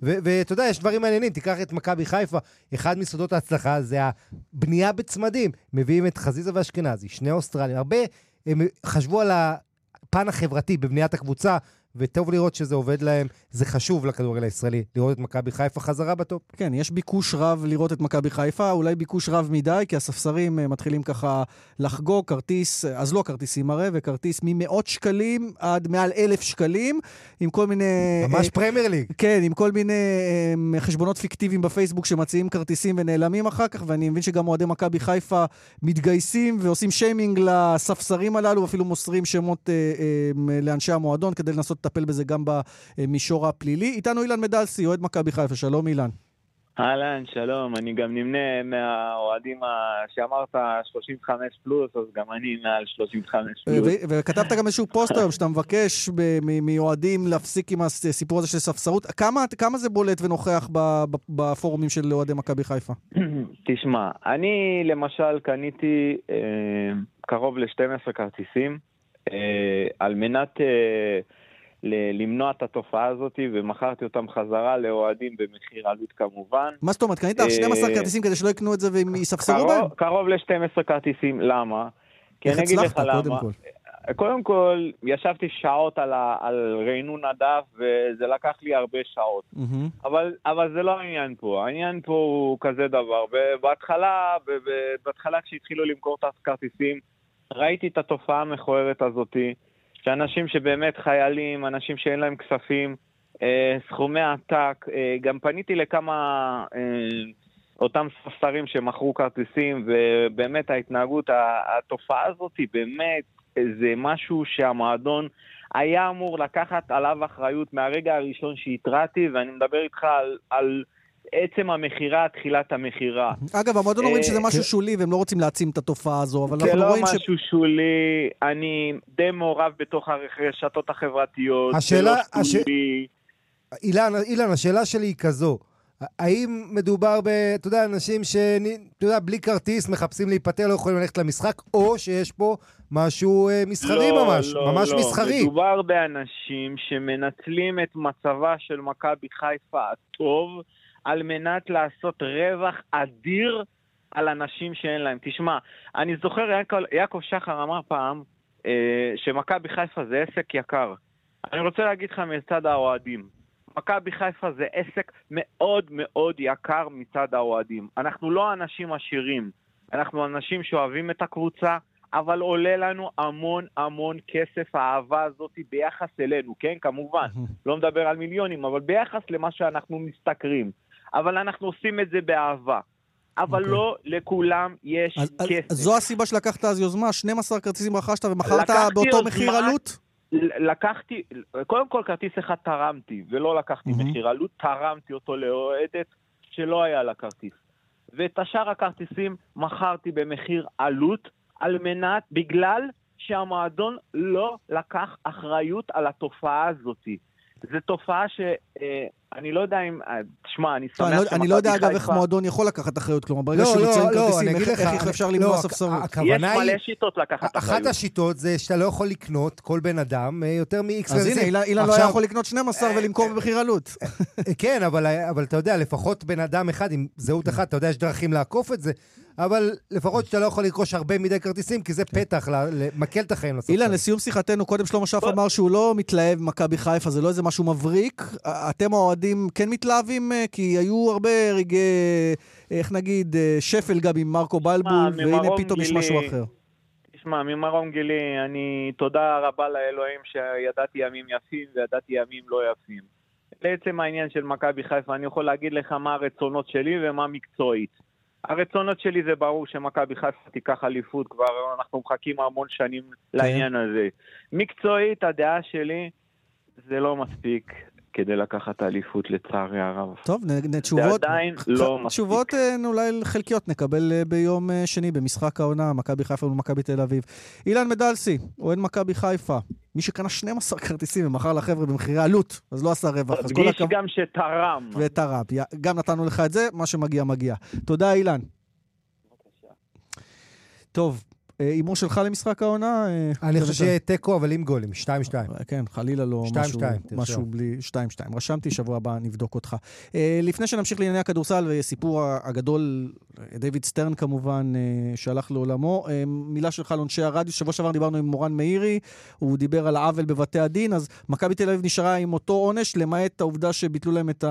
ואתה יודע, יש דברים מעניינים, תיקח את מכבי חיפה, אחד מסודות ההצלחה זה הבנייה בצמדים. מביאים את חזיזה ואשכנזי, שני אוסטרלים. הרבה הם חשבו על הפן החברתי בבניית הקבוצה, וטוב לראות שזה עובד להם. זה חשוב לכדורגל הישראלי, לראות את מכבי חיפה חזרה בטופ. כן, יש ביקוש רב לראות את מכבי חיפה, אולי ביקוש רב מדי, כי הספסרים אה, מתחילים ככה לחגוג כרטיס, אה, אז לא כרטיסים הרי, וכרטיס ממאות שקלים עד מעל אלף שקלים, עם כל מיני... ממש אה, פרמייר ליג. כן, עם כל מיני אה, חשבונות פיקטיביים בפייסבוק שמציעים כרטיסים ונעלמים אחר כך, ואני מבין שגם אוהדי מכבי חיפה מתגייסים ועושים שיימינג לספסרים הללו, אפילו מוסרים שמות אה, אה, לאנשי המועדון כדי לנסות לטפל בזה גם במישור הפלילי. איתנו אילן מדלסי, אוהד מכבי חיפה, שלום אילן. אהלן, שלום, אני גם נמנה מהאוהדים שאמרת 35 פלוס, אז גם אני מעל 35 פלוס. וכתבת גם איזשהו פוסט היום שאתה מבקש מאוהדים להפסיק עם הסיפור הזה של ספסרות. כמה, כמה זה בולט ונוכח בפורומים של אוהדי מכבי חיפה? *clears throat* תשמע, אני למשל קניתי אה, קרוב ל-12 כרטיסים אה, על מנת... אה, למנוע את התופעה הזאת, ומכרתי אותם חזרה לאוהדים במחיר עלות כמובן. מה זאת אומרת? קנית 12 אה, כרטיסים כדי שלא יקנו את זה והם יספסרו בהם? קרוב ל-12 כרטיסים, למה? כי אני אגיד לך למה. קודם כל, ישבתי שעות על, ה, על רענון הדף, וזה לקח לי הרבה שעות. Mm-hmm. אבל, אבל זה לא העניין פה. העניין פה הוא כזה דבר. ובהתחלה, בהתחלה כשהתחילו למכור את הכרטיסים, ראיתי את התופעה המכוערת הזאתי. שאנשים שבאמת חיילים, אנשים שאין להם כספים, אה, סכומי עתק, אה, גם פניתי לכמה אה, אותם ספסרים שמכרו כרטיסים, ובאמת ההתנהגות, התופעה הזאת היא באמת, זה משהו שהמועדון היה אמור לקחת עליו אחריות מהרגע הראשון שהתרעתי, ואני מדבר איתך על... על עצם המכירה, תחילת המכירה. אגב, המועדון אומרים שזה משהו שולי והם לא רוצים להעצים את התופעה הזו, אבל אנחנו לא רואים ש... זה לא משהו שולי, אני די מעורב בתוך הרשתות החברתיות, השאלה, זה לא שולי. אילן, אילן, השאלה שלי היא כזו. האם מדובר ב... אתה יודע, אנשים ש... אתה יודע, בלי כרטיס מחפשים להיפטר, לא יכולים ללכת למשחק, או שיש פה משהו אה, מסחרי לא, ממש, לא, ממש לא. מסחרי. מדובר באנשים שמנצלים את מצבה של מכבי חיפה הטוב, על מנת לעשות רווח אדיר על אנשים שאין להם. תשמע, אני זוכר, יעקב, יעקב שחר אמר פעם אה, שמכבי חיפה זה עסק יקר. אני רוצה להגיד לך מצד האוהדים, מכבי חיפה זה עסק מאוד מאוד יקר מצד האוהדים. אנחנו לא אנשים עשירים, אנחנו אנשים שאוהבים את הקבוצה, אבל עולה לנו המון המון כסף האהבה הזאת ביחס אלינו, כן? כמובן, *laughs* לא מדבר על מיליונים, אבל ביחס למה שאנחנו משתכרים. אבל אנחנו עושים את זה באהבה. אבל okay. אוקיי. לא לכולם יש אז, כסף. אז זו הסיבה שלקחת אז יוזמה, 12 כרטיסים רכשת ומכרת באותו יוזמה, מחיר עלות? לקחתי, קודם כל כרטיס אחד תרמתי, ולא לקחתי mm-hmm. מחיר עלות, תרמתי אותו לאוהדת שלא היה לה כרטיס. ואת השאר הכרטיסים מכרתי במחיר עלות, על מנת, בגלל שהמועדון לא לקח אחריות על התופעה הזאת. זו תופעה ש... אה, אני לא יודע אם... אה, תשמע, אני שמח שמכבי חיפה... אני לא יודע, אגב, איך מועדון יכול לקחת אחריות. כלומר, ברגע שהוא יוצא עם כרטיסים, איך אפשר למנוע לא, ספסרות? יש מלא שיטות לקחת אחריות. אחת השיטות זה שאתה לא יכול לקנות כל בן אדם אה, יותר מ-X אז הנה, אילן לא היה יכול לקנות 12 ולמכור במחיר עלות. כן, אבל אתה יודע, לפחות בן אדם אחד עם זהות אחת, אתה יודע, יש דרכים לעקוף את זה. אבל לפחות שאתה לא יכול לרכוש הרבה מדי כרטיסים, כי זה כן. פתח למקל את החיים לספסל. אילן, לסיום שיחתנו, קודם שלמה שף אמר שהוא לא מתלהב ממכבי חיפה, זה לא איזה משהו מבריק. אתם האוהדים כן מתלהבים? אה, כי היו הרבה רגעי, איך נגיד, אה, שפל גם עם מרקו בלבול, והנה פתאום יש משהו אחר. תשמע, ממרום גילי, אני תודה רבה לאלוהים שידעתי ימים יפים וידעתי ימים לא יפים. לעצם העניין של מכבי חיפה, אני יכול להגיד לך מה הרצונות שלי ומה מקצועית. הרצונות שלי זה ברור שמכבי חיפה תיקח אליפות, כבר אנחנו מחכים המון שנים כן. לעניין הזה. מקצועית, הדעה שלי, זה לא מספיק. כדי לקחת אליפות, לצערי הרב. טוב, תשובות... זה עדיין לא מספיק. תשובות אה, אולי חלקיות נקבל אה, ביום אה, שני במשחק העונה, מכבי חיפה ומכבי תל אביב. אילן מדלסי, אוהד מכבי חיפה. מי שקנה 12 כרטיסים ומכר לחבר'ה במחירי עלות, אז לא עשה רווח. אז כל הכבוד... גם שתרם. ותרם. גם נתנו לך את זה, מה שמגיע מגיע. תודה, אילן. טוב, אה, הימור שלך למשחק העונה? אה, אני חושב שיהיה תיקו, אבל עם גולים, 2-2. אה, כן, חלילה לא משהו בלי 2-2. רשמתי, שבוע הבא נבדוק אותך. לפני שנמשיך לענייני הכדורסל וסיפור הגדול דיוויד סטרן כמובן, אה, שהלך לעולמו. אה, מילה שלך על עונשי הרדיוס, שבוע שעבר דיברנו עם מורן מאירי, הוא דיבר על העוול בבתי הדין, אז מכבי תל אביב נשארה עם אותו עונש, למעט העובדה שביטלו להם את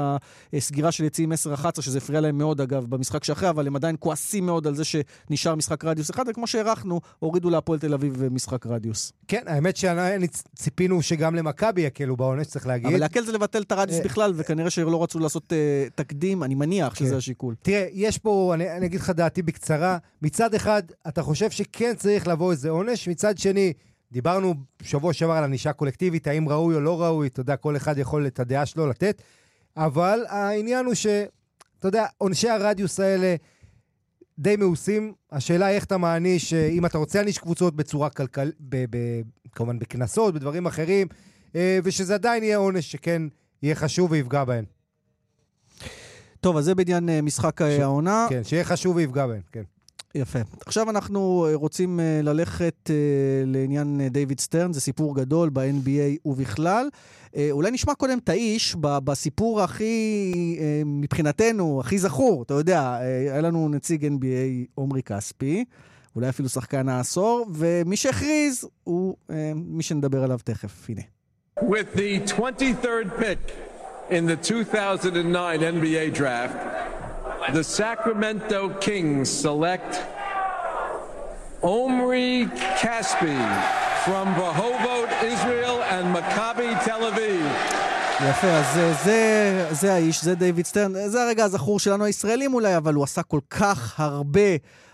הסגירה של יציאים 10-11, שזה הפריע להם מאוד אגב במשחק שאחרי, אבל הם עדיין כועסים מאוד על זה שנשאר משחק רדיוס אחד, וכמו שהערכנו, הורידו להפועל תל אביב משחק רדיוס. כן, האמת שציפינו שגם למכבי יקלו בעונש, צריך להגיד. אבל להקל זה לבטל את הרדיוס בכלל, וכנראה שלא רצו לעשות תקדים, אני מניח שזה כן. השיקול. תראה, יש פה, אני, אני אגיד לך דעתי בקצרה. מצד אחד, אתה חושב שכן צריך לבוא איזה עונש, מצד שני, דיברנו שבוע שעבר על ענישה קולקטיבית, האם ראוי או לא ראוי, אתה יודע, כל אחד יכול את הדעה שלו לתת, אבל העניין הוא ש... אתה יודע, עונשי הרדיוס האלה די מאוסים. השאלה היא איך אתה מעניש, אה, אם אתה רוצה להעניש קבוצות בצורה כלכלית, כמובן בקנסות, בדברים אחרים, אה, ושזה עדיין יהיה עונש שכן יהיה חשוב ויפגע בהן. טוב, אז זה בעניין אה, משחק ש... העונה. כן, שיהיה חשוב ויפגע בהן, כן. יפה. עכשיו אנחנו רוצים ללכת לעניין דיוויד סטרן, זה סיפור גדול ב-NBA ובכלל. אולי נשמע קודם את האיש בסיפור הכי, מבחינתנו, הכי זכור. אתה יודע, היה לנו נציג NBA עומרי כספי, אולי אפילו שחקן העשור, ומי שהכריז הוא מי שנדבר עליו תכף. הנה. With the 23rd pick in the 2009 NBA draft, the Sacramento Kings select Omri Caspi from Rehovot, Israel and Maccabi Tel Aviv. יפה, אז זה, זה, זה האיש, זה דיוויד סטרן, זה הרגע הזכור שלנו הישראלים אולי, אבל הוא עשה כל כך הרבה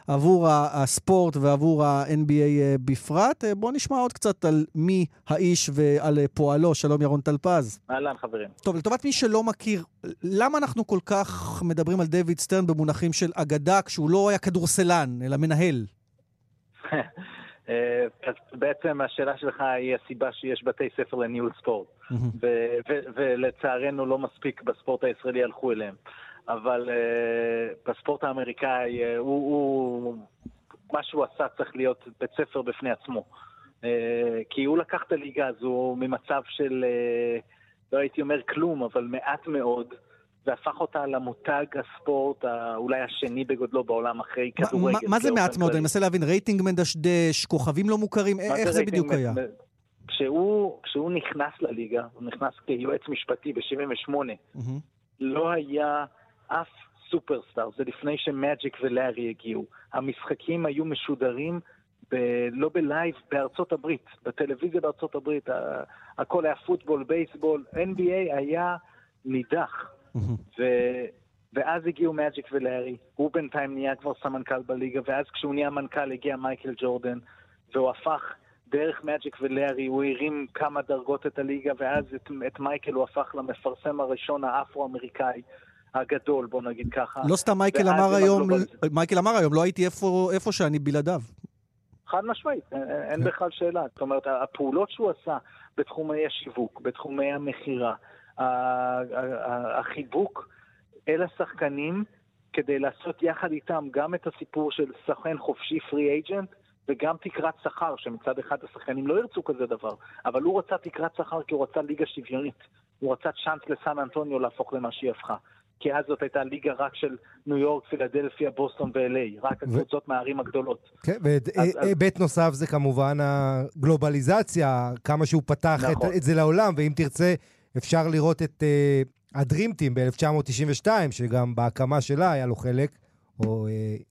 עבור הספורט ועבור ה-NBA אה, בפרט. אה, בואו נשמע עוד קצת על מי האיש ועל אה, פועלו. שלום ירון טלפז. אהלן, חברים. טוב, לטובת מי שלא מכיר, למה אנחנו כל כך מדברים על דיוויד סטרן במונחים של אגדה, כשהוא לא היה כדורסלן, אלא מנהל? *laughs* אז בעצם השאלה שלך היא הסיבה שיש בתי ספר לניהול ספורט, ולצערנו לא מספיק בספורט הישראלי הלכו אליהם. אבל uh, בספורט האמריקאי, uh, הוא, הוא, מה שהוא עשה צריך להיות בית ספר בפני עצמו. Uh, כי הוא לקח את הליגה הזו ממצב של, uh, לא הייתי אומר כלום, אבל מעט מאוד, והפך אותה למותג הספורט אולי השני בגודלו בעולם אחרי כדורגל. מה זה מעט מאוד? אני מנסה להבין, רייטינג מדשדש, כוכבים לא מוכרים, איך זה בדיוק היה? כשהוא, כשהוא נכנס לליגה, הוא נכנס כיועץ משפטי ב-78, mm-hmm. לא היה אף סופרסטאר, זה לפני שמאג'יק ולארי הגיעו. המשחקים היו משודרים ב- לא בלייב, בארצות הברית, בטלוויזיה בארצות הברית, הכל היה פוטבול, בייסבול, NBA היה נידח. ו- ואז הגיעו מאג'יק ולארי, הוא בינתיים נהיה כבר סמנכ"ל בליגה, ואז כשהוא נהיה מנכ"ל הגיע מייקל ג'ורדן, והוא הפך דרך מאג'יק ולארי, הוא הרים כמה דרגות את הליגה, ואז את, את מייקל הוא הפך למפרסם הראשון האפרו-אמריקאי. הגדול, בוא נגיד ככה. לא סתם מייקל אמר היום, מייקל אמר היום, לא הייתי איפה, איפה שאני בלעדיו. חד משמעית, אין כן. בכלל שאלה. זאת אומרת, הפעולות שהוא עשה בתחומי השיווק, בתחומי המכירה, החיבוק אל השחקנים, כדי לעשות יחד איתם גם את הסיפור של סוכן חופשי פרי אייג'נט, וגם תקרת שכר, שמצד אחד השחקנים לא ירצו כזה דבר, אבל הוא רצה תקרת שכר כי הוא רצה ליגה שוויונית. הוא רצה צ'אנס לסן אנטוניו להפוך למה שהיא הפכה. כי אז זאת הייתה ליגה רק של ניו יורק, פילדלפיה, בוסטון ו-LA, רק הקבוצות ו... מהערים הגדולות. כן, והיבט נוסף זה כמובן הגלובליזציה, כמה שהוא פתח נכון. את, את זה לעולם, ואם תרצה, אפשר לראות את uh, הדרימטים ב-1992, שגם בהקמה שלה היה לו חלק. או, uh,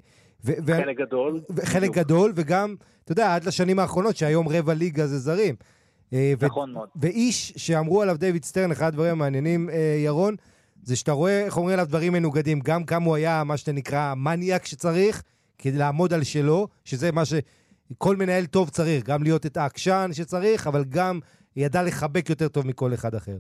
ו- חלק גדול. חלק גדול, וגם, אתה יודע, עד לשנים האחרונות, שהיום רבע ליגה זה זרים. נכון מאוד. ואיש שאמרו עליו דיוויד סטרן, אחד הדברים המעניינים, ירון, זה שאתה רואה איך אומרים עליו דברים מנוגדים, גם כמה הוא היה מה שנקרא מניאק שצריך, כדי לעמוד על שלו, שזה מה שכל מנהל טוב צריך, גם להיות את העקשן שצריך, אבל גם ידע לחבק יותר טוב מכל אחד אחר.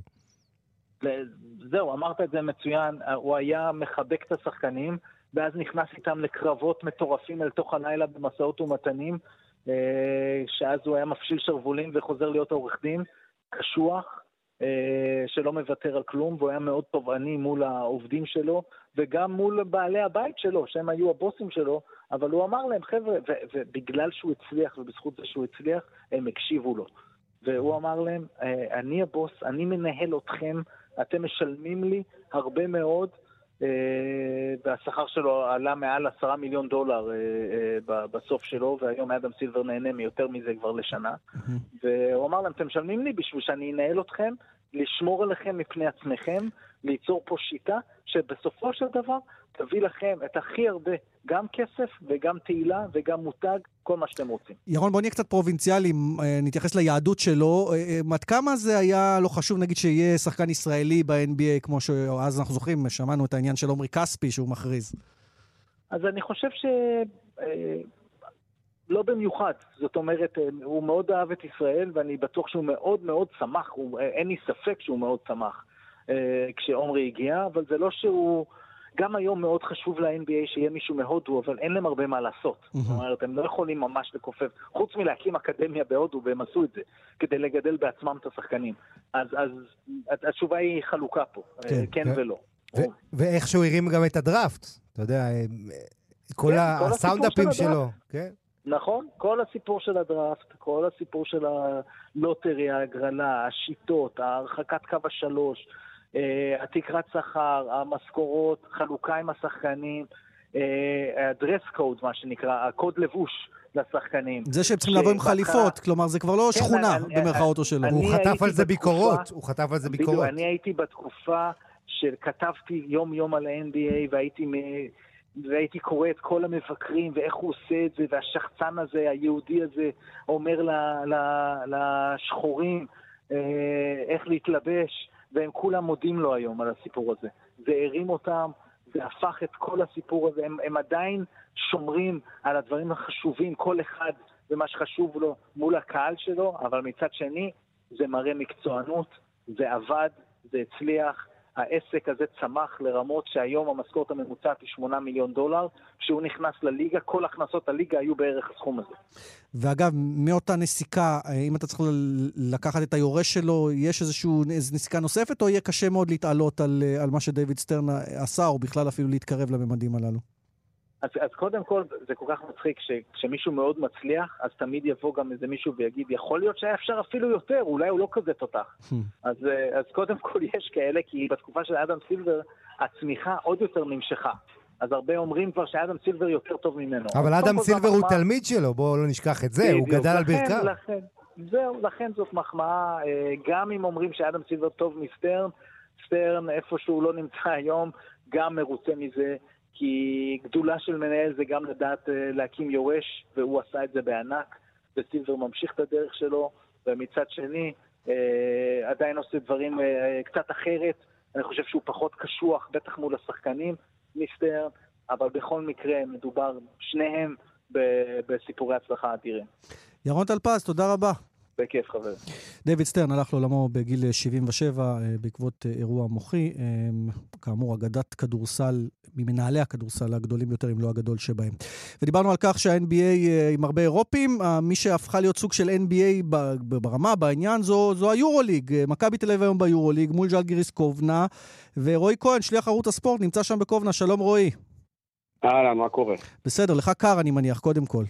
זהו, אמרת את זה מצוין, הוא היה מחבק את השחקנים, ואז נכנס איתם לקרבות מטורפים אל תוך הלילה במסעות ומתנים, אה, שאז הוא היה מפשיל שרוולים וחוזר להיות עורך דין, קשוח, שלא מוותר על כלום, והוא היה מאוד תובעני מול העובדים שלו, וגם מול בעלי הבית שלו, שהם היו הבוסים שלו, אבל הוא אמר להם, חבר'ה, ובגלל שהוא הצליח, ובזכות זה שהוא הצליח, הם הקשיבו לו. והוא אמר להם, אה, אני הבוס, אני מנהל אתכם, אתם משלמים לי הרבה מאוד, והשכר שלו עלה מעל עשרה מיליון דולר בסוף שלו, והיום אדם סילבר נהנה מיותר מזה כבר לשנה. והוא אמר להם, אתם משלמים לי בשביל שאני אנהל אתכם, לשמור עליכם מפני עצמכם, ליצור פה שיטה שבסופו של דבר תביא לכם את הכי הרבה, גם כסף וגם תהילה וגם מותג, כל מה שאתם רוצים. ירון, בוא נהיה קצת פרובינציאלי, נתייחס ליהדות שלו. עד כמה זה היה לא חשוב, נגיד, שיהיה שחקן ישראלי ב-NBA, כמו שאז אנחנו זוכרים, שמענו את העניין של עומרי כספי שהוא מכריז. אז אני חושב ש... לא במיוחד. זאת אומרת, הוא מאוד אהב את ישראל, ואני בטוח שהוא מאוד מאוד שמח, הוא, אין לי ספק שהוא מאוד שמח אה, כשעומרי הגיע, אבל זה לא שהוא... גם היום מאוד חשוב ל-NBA שיהיה מישהו מהודו, אבל אין להם הרבה מה לעשות. Mm-hmm. זאת אומרת, הם לא יכולים ממש לכופף, חוץ מלהקים אקדמיה בהודו, והם עשו את זה, כדי לגדל בעצמם את השחקנים. אז, אז התשובה היא חלוקה פה, כן, כן ו- ולא. ו- ואיכשהו הרים גם את הדראפט, אתה יודע, כל כן, הסאונדאפים שלו. כן. נכון, כל הסיפור של הדראפט, כל הסיפור של הלוטרי, ההגרלה, השיטות, הרחקת קו השלוש, אה, התקרת שכר, המשכורות, חלוקה עם השחקנים, הדרס אה, קוד, מה שנקרא, הקוד לבוש. לשחקנים. זה שהם צריכים לבוא עם חליפות, כלומר זה כבר לא כן, שכונה במרכאות או שלו. הוא חטף על זה ביקורות, הוא חטף על זה ביקורות. אני הייתי בתקופה שכתבתי יום-יום על ה-NBA והייתי והייתי קורא את כל המבקרים ואיך הוא עושה את זה, והשחצן הזה, היהודי הזה, אומר לשחורים אה, איך להתלבש, והם כולם מודים לו היום על הסיפור הזה. זה הרים אותם, זה הפך את כל הסיפור הזה, הם, הם עדיין שומרים על הדברים החשובים, כל אחד ומה שחשוב לו מול הקהל שלו, אבל מצד שני, זה מראה מקצוענות, זה עבד, זה הצליח, העסק הזה צמח לרמות שהיום המשכורת הממוצעת היא 8 מיליון דולר. כשהוא נכנס לליגה, כל הכנסות הליגה היו בערך הסכום הזה. ואגב, מאותה נסיקה, אם אתה צריך לקחת את היורש שלו, יש איזושהי נסיקה נוספת, או יהיה קשה מאוד להתעלות על, על מה שדייוויד סטרן עשה, או בכלל אפילו להתקרב לממדים הללו? אז, אז קודם כל, זה כל כך מצחיק שכשמישהו מאוד מצליח, אז תמיד יבוא גם איזה מישהו ויגיד, יכול להיות שהיה אפשר אפילו יותר, אולי הוא לא כזה תותח. *laughs* אז, אה, אז קודם כל *laughs* יש כאלה, כי בתקופה של אדם סילבר, הצמיחה עוד יותר נמשכה. אז הרבה אומרים כבר שאדם סילבר יותר טוב ממנו. אבל אדם סילבר הוא מחמא... תלמיד שלו, בואו לא נשכח את זה, הוא גדל לכן, על ברכיו. לכן, זהו, לכן זאת מחמאה, אה, גם אם אומרים שאדם סילבר טוב מסטרן, סטרן, איפה שהוא לא נמצא היום, גם מרוצה מזה. כי גדולה של מנהל זה גם לדעת אה, להקים יורש, והוא עשה את זה בענק, וסילבר ממשיך את הדרך שלו, ומצד שני, אה, עדיין עושה דברים אה, קצת אחרת. אני חושב שהוא פחות קשוח, בטח מול השחקנים, מיסטר, אבל בכל מקרה מדובר, שניהם, בסיפורי הצלחה אדירים. ירון טלפז, תודה רבה. בכיף, חבר. דויד סטרן הלך לעולמו בגיל 77 אה, בעקבות אה, אירוע מוחי. אה, כאמור, אגדת כדורסל, ממנהלי הכדורסל הגדולים ביותר, אם לא הגדול שבהם. ודיברנו על כך שה-NBA עם הרבה אירופים, מי שהפכה להיות סוג של NBA ברמה, בעניין, זו, זו היורוליג. מכבי תל אביב היום ביורוליג, מול ז'לגיריס קובנה, ורועי כהן, שליח ערוץ הספורט, נמצא שם בקובנה. שלום רועי. אהלן, מה קורה? בסדר, לך קר אני מניח, קודם כל.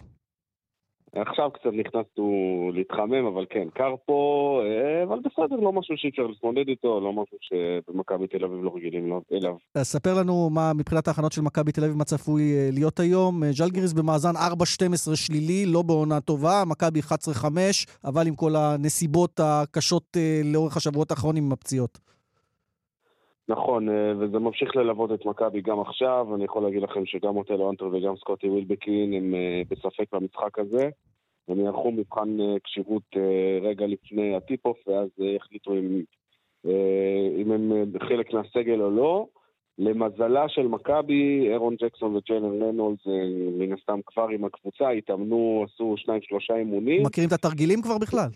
עכשיו קצת נכנסנו להתחמם, אבל כן, קר פה, אה, אבל בסדר, לא משהו שאי אפשר להתמודד איתו, לא משהו שבמכבי תל אביב לא רגילים אליו. אז ספר לנו מה מבחינת ההכנות של מכבי תל אביב, מה צפוי אה, להיות היום. אה, ז'לגיריס במאזן 4-12 שלילי, לא בעונה טובה, מכבי 11-5, אבל עם כל הנסיבות הקשות לאורך השבועות האחרונים עם הפציעות. נכון, וזה ממשיך ללוות את מכבי גם עכשיו. אני יכול להגיד לכם שגם אוטלו אנטר וגם סקוטי ווילבקין הם בספק במשחק הזה. הם יערכו מבחן אה, כשירות אה, רגע לפני הטיפ-אוף, ואז אה, יחליטו אם, אם הם חלק מהסגל או לא. למזלה של מכבי, אהרון ג'קסון וג'יילן רנולדס מן הסתם כבר עם הקבוצה, התאמנו, עשו שניים שלושה אימונים. מכירים את התרגילים כבר בכלל?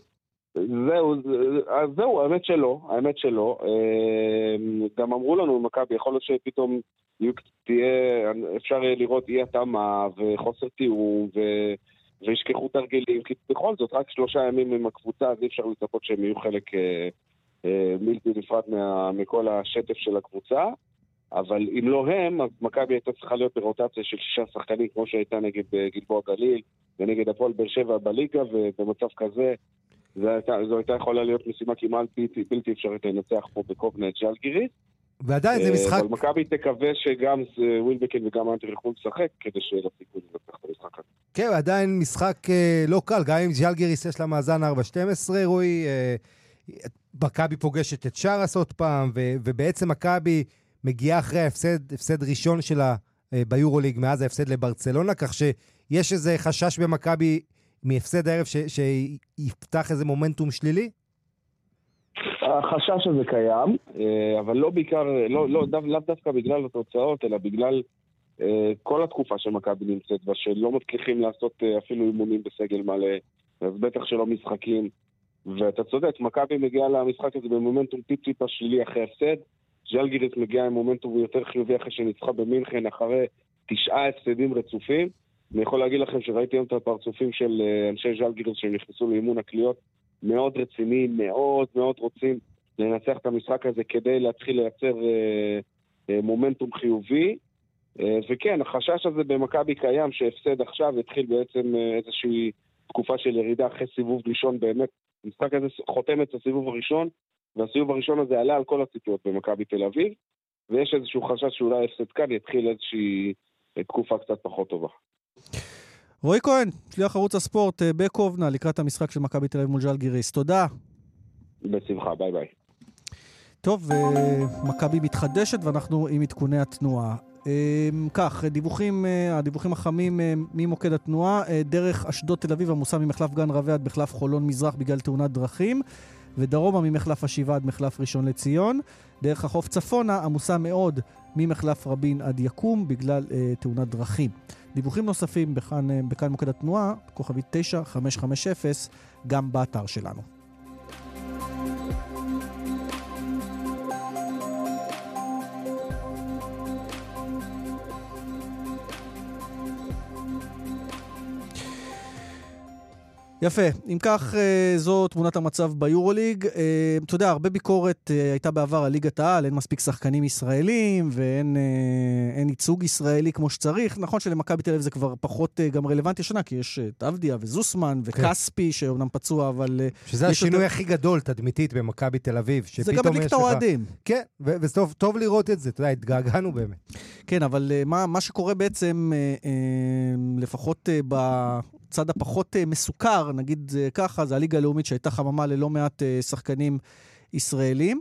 זהו, זהו, האמת שלא, האמת שלא. גם אמרו לנו במכבי, יכול להיות שפתאום תהיה, אפשר לראות אי התאמה וחוסר תיאום ו... וישכחו תרגילים, כי בכל זאת, רק שלושה ימים עם הקבוצה, אז אי אפשר לצפות שהם יהיו חלק אה, אה, בלתי נפרד מה, מכל השטף של הקבוצה. אבל אם לא הם, אז מכבי הייתה צריכה להיות ברוטציה של שישה שחקנים, כמו שהייתה נגד אה, גלבוע גליל ונגד הפועל באר שבע בליגה, ובמצב כזה זו הייתה, זו הייתה יכולה להיות משימה כמעט בלתי, בלתי אפשרית לנצח פה בקובנה את ז'לגיריס. ועדיין זה משחק... אבל מכבי תקווה שגם ווילבקין וגם אנטר יוכלו לשחק, כדי שיהיה לה סיכוי לנצח את המשחק הזה. כן, עדיין משחק לא קל, גם אם ז'לגיריס יש לה מאזן 4-12, רועי, מכבי פוגשת את שרס עוד פעם, ובעצם מכבי מגיעה אחרי ההפסד, הפסד ראשון שלה ביורוליג מאז ההפסד לברצלונה, כך שיש איזה חשש במכבי מהפסד הערב שיפתח איזה מומנטום שלילי? החשש הזה קיים, אה, אבל לא בעיקר, לא, לא, לאו לא דווקא בגלל התוצאות, אלא בגלל אה, כל התקופה שמכבי נמצאת בה, שלא מצליחים לעשות אה, אפילו אימונים בסגל מלא, אז בטח שלא משחקים. ואתה צודק, מכבי מגיעה למשחק הזה במומנטום טיפ-טיפה שלילי אחרי הפסד. ז'לגיריס מגיעה עם מומנטום יותר חיובי אחרי שניצחה במינכן אחרי תשעה הפסדים רצופים. אני יכול להגיד לכם שראיתי היום את הפרצופים של אנשי ז'לגיריס שהם נכנסו לאימון הקליעות. מאוד רציניים, מאוד מאוד רוצים לנצח את המשחק הזה כדי להתחיל לייצר אה, אה, מומנטום חיובי. אה, וכן, החשש הזה במכבי קיים, שהפסד עכשיו יתחיל בעצם אה, איזושהי תקופה של ירידה אחרי סיבוב ראשון באמת. המשחק הזה חותם את הסיבוב הראשון, והסיבוב הראשון הזה עלה על כל הציפיות במכבי תל אביב, ויש איזשהו חשש שאולי הפסד כאן יתחיל איזושהי אה, תקופה קצת פחות טובה. רועי כהן, שליח ערוץ הספורט אה, בקובנה, לקראת המשחק של מכבי תל אביב מול ז'לגיריס. תודה. בשמחה, ביי ביי. טוב, אה, מכבי מתחדשת ואנחנו עם עדכוני התנועה. אה, כך, דיווחים, הדיווחים החמים ממוקד התנועה, דרך אשדוד תל אביב עמוסה ממחלף גן רבי עד מחלף חולון מזרח בגלל תאונת דרכים, ודרומה ממחלף השבעה עד מחלף ראשון לציון. דרך החוף צפונה עמוסה מאוד ממחלף רבין עד יקום בגלל אה, תאונת דרכים. דיווחים נוספים בכאן, אה, בכאן מוקד התנועה, כוכבית 9550, גם באתר שלנו. יפה. אם כך, אה, זו תמונת המצב ביורוליג. אה, אתה יודע, הרבה ביקורת אה, הייתה בעבר על ליגת העל, אין מספיק שחקנים ישראלים ואין ייצוג ישראלי כמו שצריך. נכון שלמכבי תל אביב זה כבר פחות גם רלוונטי השנה, כי יש את אבדיה וזוסמן כן. וכספי, כן. שאומנם פצוע, אבל... שזה השינוי יותר... הכי גדול, תדמיתית, במכבי תל אביב. זה גם בליגת האוהדים. כן, וטוב לראות את זה, אתה יודע, התגעגענו באמת. כן, אבל מה, מה שקורה בעצם, לפחות ב... הצד הפחות אה, מסוכר, נגיד זה ככה, זה הליגה הלאומית שהייתה חממה ללא מעט אה, שחקנים ישראלים.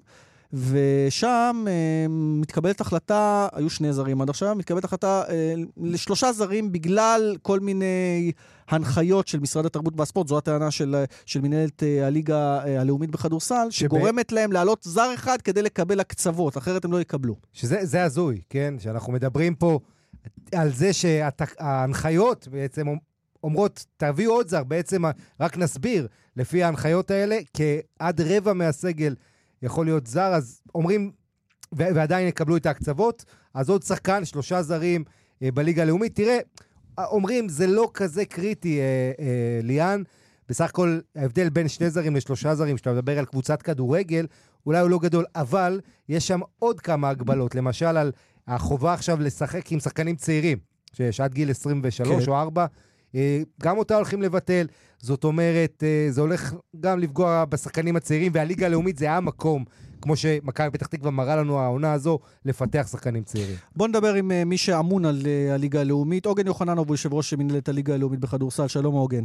ושם אה, מתקבלת החלטה, היו שני זרים עד עכשיו, מתקבלת החלטה אה, לשלושה זרים בגלל כל מיני הנחיות של משרד התרבות והספורט, זו הטענה של, של מנהלת אה, הליגה אה, הלאומית בכדורסל, שגורמת להם להעלות זר אחד כדי לקבל הקצוות, אחרת הם לא יקבלו. שזה הזוי, כן? שאנחנו מדברים פה על זה שההנחיות בעצם אומרות, תביאו עוד זר, בעצם רק נסביר, לפי ההנחיות האלה, כעד רבע מהסגל יכול להיות זר, אז אומרים, ועדיין יקבלו את ההקצוות, אז עוד שחקן, שלושה זרים אה, בליגה הלאומית. תראה, אומרים, זה לא כזה קריטי, אה, אה, ליאן. בסך הכל, ההבדל בין שני זרים לשלושה זרים, כשאתה מדבר על קבוצת כדורגל, אולי הוא לא גדול, אבל יש שם עוד כמה הגבלות. למשל, על החובה עכשיו לשחק עם שחקנים צעירים, שיש עד גיל 23 כן. או 4, אה, גם אותה הולכים לבטל. זאת אומרת, אה, זה הולך גם לפגוע בשחקנים הצעירים, והליגה הלאומית זה המקום, כמו שמכבי פתח תקווה מראה לנו העונה הזו, לפתח שחקנים צעירים. בוא נדבר עם אה, מי שאמון על הליגה הלאומית. עוגן יוחננוב הוא יושב ראש מנהלת הליגה הלאומית בכדורסל. שלום עוגן.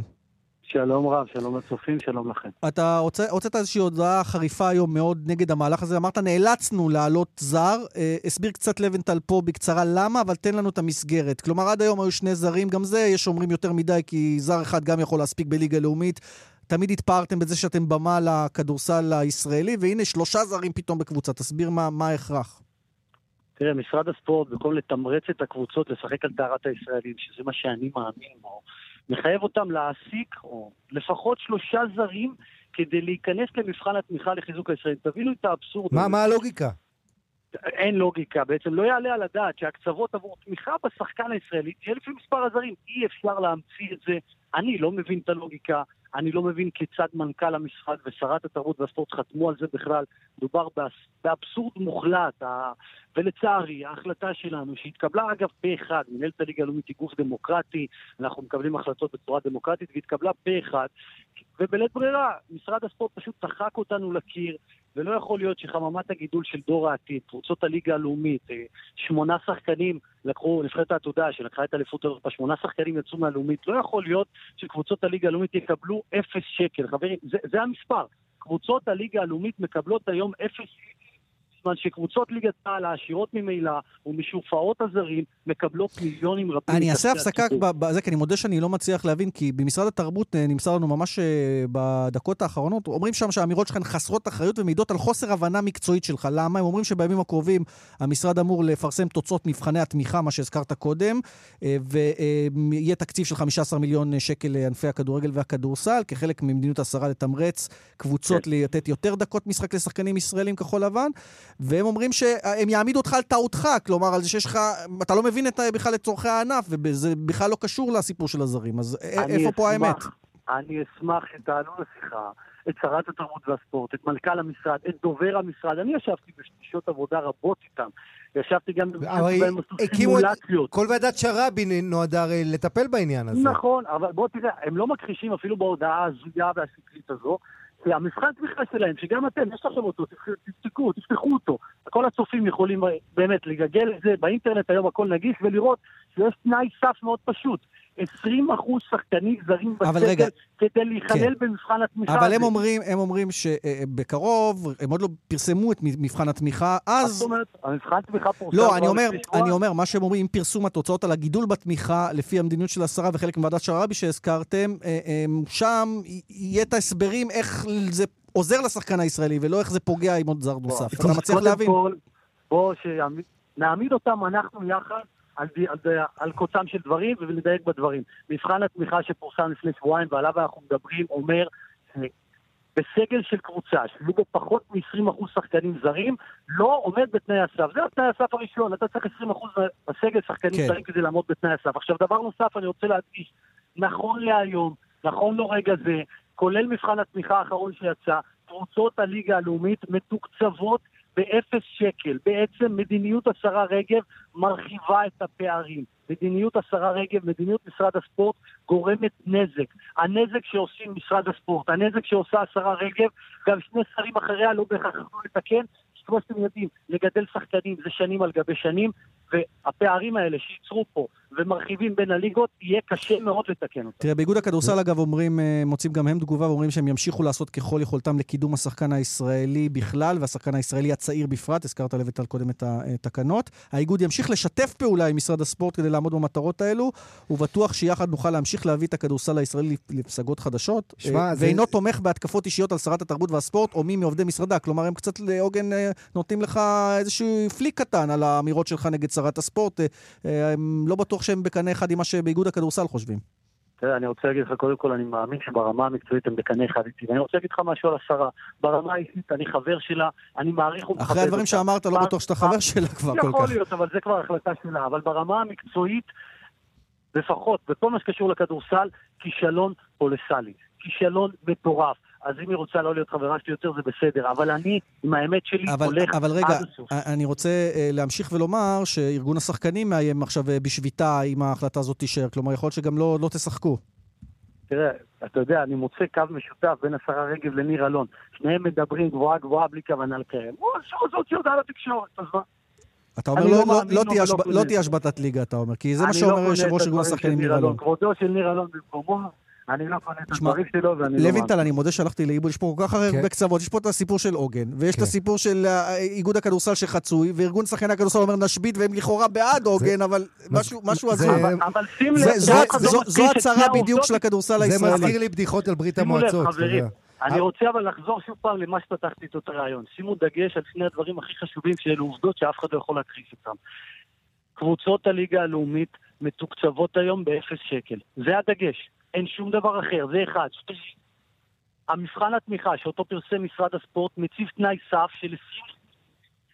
שלום רב, שלום לצופים, שלום לכם. אתה הוצאת איזושהי הודעה חריפה היום מאוד נגד המהלך הזה, אמרת נאלצנו להעלות זר, אה, הסביר קצת לבנטל פה בקצרה למה, אבל תן לנו את המסגרת. כלומר, עד היום היו שני זרים, גם זה יש אומרים יותר מדי, כי זר אחד גם יכול להספיק בליגה לאומית. תמיד התפארתם בזה שאתם במה לכדורסל הישראלי, והנה שלושה זרים פתאום בקבוצה. תסביר מה ההכרח. תראה, משרד הספורט, במקום לתמרץ את הקבוצות לשחק על טהרת הישראלים, שזה מה שאני מאמין בו, מחייב אותם להעסיק, או לפחות שלושה זרים, כדי להיכנס למבחן התמיכה לחיזוק הישראלי. תבינו את האבסורד. מה, מה הלוגיקה? אין לוגיקה, בעצם לא יעלה על הדעת שהקצוות עבור תמיכה בשחקן הישראלי תהיה לפי מספר הזרים. אי אפשר להמציא את זה. אני לא מבין את הלוגיקה. אני לא מבין כיצד מנכ"ל המשרד ושרת התרבות והספורט חתמו על זה בכלל. מדובר באבסורד מוחלט, ולצערי, ההחלטה שלנו, שהתקבלה אגב פה אחד, מנהלת הליגה הלאומית היא גוף דמוקרטי, אנחנו מקבלים החלטות בצורה דמוקרטית, והתקבלה פה אחד, ובלית ברירה, משרד הספורט פשוט צחק אותנו לקיר, ולא יכול להיות שחממת הגידול של דור העתיד, קבוצות הליגה הלאומית, אה, שמונה שחקנים לקחו, נבחרת העתודה שלקחה את אליפות אירופה, שמונה שחקנים יצאו מהלאומית, לא יכול להיות שקבוצות הליגה הלאומית יקבלו אפס שקל. חברים, זה, זה המספר. קבוצות הליגה הלאומית מקבלות היום אפס בזמן שקבוצות ליגת העל העשירות ממילא ומשופעות הזרים מקבלות מיליונים רבים. אני אעשה הפסקה בזה, כי אני מודה שאני לא מצליח להבין, כי במשרד התרבות אה, נמסר לנו ממש אה, בדקות האחרונות, אומרים שם שהאמירות שלך הן חסרות אחריות ומעידות על חוסר הבנה מקצועית שלך. למה? הם אומרים שבימים הקרובים המשרד אמור לפרסם תוצאות מבחני התמיכה, מה שהזכרת קודם, אה, ויהיה תקציב של 15 מיליון שקל לענפי הכדורגל והכדורסל, כחלק ממדיניות השרה לתמרץ קבוצות כן. לתת יותר דקות משחק לשחקנים ישראלים כחול לבן. והם אומרים שהם יעמידו אותך על טעותך, כלומר, על זה שיש לך, אתה לא מבין את, בכלל את צורכי הענף, וזה בכלל לא קשור לסיפור של הזרים, אז איפה אשמח, פה האמת? אני אשמח שתעלו לשיחה את שרת התרבות והספורט, את מנכ"ל המשרד, את דובר המשרד. אני ישבתי בשעות עבודה רבות איתם. ישבתי גם בהם סימולציות. כל ועדת שרעבי נועדה הרי לטפל בעניין הזה. נכון, אבל בוא תראה, הם לא מכחישים אפילו בהודעה ההזויה והשקלית הזו, המבחן תמיכה שלהם, שגם אתם, יש לכם אותו, תפתקו, תפתחו אותו. כל הצופים יכולים באמת לגגל את זה, באינטרנט היום הכל נגיש, ולראות שיש תנאי סף מאוד פשוט. 20 אחוז שחקנים זרים בסגל כדי להיכלל כן. במבחן התמיכה אבל הזה. הם אומרים, הם אומרים שבקרוב, הם עוד לא פרסמו את מבחן התמיכה, אז... זאת אומרת, המבחן התמיכה פורסם... לא, אני אומר, אני אומר, מה שהם אומרים, עם פרסום התוצאות על הגידול בתמיכה, לפי המדיניות של השרה וחלק מוועדת שרעבי שהזכרתם, אה, אה, שם יהיה את ההסברים איך זה עוזר לשחקן הישראלי, ולא איך זה פוגע עם עוד זר נוסף. אתה מצליח להבין? בואו שנעמיד אותם אנחנו יחד על, על, על קוצם של דברים ולדייק בדברים. מבחן התמיכה שפורסם לפני שבועיים ועליו אנחנו מדברים אומר בסגל של קבוצה שיהיו בו פחות מ-20% שחקנים זרים, לא עומד בתנאי הסף. זה התנאי הסף הראשון, אתה צריך 20% בסגל שחקנים כן. זרים כדי לעמוד בתנאי הסף. עכשיו, דבר נוסף אני רוצה להדגיש, נכון להיום, נכון לרגע זה, כולל מבחן התמיכה האחרון שיצא, קבוצות הליגה הלאומית מתוקצבות באפס שקל. בעצם מדיניות השרה רגב מרחיבה את הפערים. מדיניות השרה רגב, מדיניות משרד הספורט, גורמת נזק. הנזק שעושים משרד הספורט, הנזק שעושה השרה רגב, גם שני שרים אחריה לא בהכרח יכולו לתקן, כמו שאתם יודעים, לגדל שחקנים זה שנים על גבי שנים, והפערים האלה שייצרו פה ומרחיבים בין הליגות, יהיה קשה מאוד לתקן אותם. תראה, באיגוד הכדורסל אגב אומרים, אה, מוצאים גם הם תגובה ואומרים שהם ימשיכו לעשות ככל יכולתם לקידום השחקן הישראלי בכלל, והשחקן הישראלי הצעיר בפרט, הזכרת לביטל קודם את התקנות. האיגוד ימשיך לשתף פעולה עם משרד הספורט כדי לעמוד במטרות האלו, ובטוח שיחד נוכל להמשיך להביא את הכדורסל הישראלי לפסגות חדשות, שמה, אה, ואינו זה... תומך בהתקפות אישיות על שרת התרבות והספורט או מי מעובדי משרדה. כלומר, הם קצת לעוגן אה, נותנים לך איזשהו פליק קטן על האמירות שלך נגד שרת הספורט. הם לא בטוח שהם בקנה אחד עם מה שבאיגוד הכדורסל חושבים. תראה, אני רוצה להגיד לך, קודם כל, אני מאמין שברמה המקצועית הם בקנה אחד איתי. ואני רוצה להגיד לך משהו על השרה. ברמה האישית, אני חבר שלה, אני מעריך ומכבד אותה. אחרי הדברים שאמרת, לא בטוח שאתה חבר שלה כבר כל כך. יכול להיות, אבל זה כבר החלטה שלה. אבל ברמה המקצועית, לפחות, בכל מה שקשור לכדורסל, כישלון קולסלי. כישלון מטורף. אז אם היא רוצה לא להיות חברה שלי יותר, זה בסדר. אבל אני, עם האמת שלי, אבל, הולך אבל רגע, עד הסוף. אני רוצה uh, להמשיך ולומר שארגון השחקנים מאיים עכשיו uh, בשביתה אם ההחלטה הזאת תישאר. כלומר, יכול להיות שגם לא, לא תשחקו. תראה, אתה יודע, אני מוצא קו משותף בין השרה רגב לניר אלון. שניהם מדברים גבוהה גבוהה בלי כוונה לקיים. או זאת יודעה לתקשורת, אז מה? אתה אומר, לא, לא, לא, לא, לא תהיה השבתת ליגה, אתה אומר, כי זה מה שאומר יושב ראש ארגון השחקנים ניר אלון. כבודו של ניר אלון במקומו, אני לא קונה את הדברים שלו ואני לא... לוינטל, אני מודה שהלכתי לאיבוד, יש פה כל כך הרבה כן. קצוות, יש פה את הסיפור של עוגן, ויש את כן. הסיפור של אה, איגוד הכדורסל שחצוי, וארגון שחקני הכדורסל אומר נשבית, והם לכאורה בעד עוגן, אבל משהו הזוי. אבל שים לב, זו הצהרה בדיוק של הכדורסל הישראלי. זה מזכיר לי בדיחות על ברית המועצות. אני רוצה אבל לחזור שוב פעם למה שפתחתי את הרעיון. שימו דגש על שני הדברים הכי חשובים, שאלו עובדות שאף אחד לא יכול להכחיש אותם. קבוצות הליגה הלאומית מתוקצבות היום באפס שקל. זה הדגש. אין שום דבר אחר, זה אחד. המבחן התמיכה שאותו פרסם משרד הספורט מציב תנאי סף של 20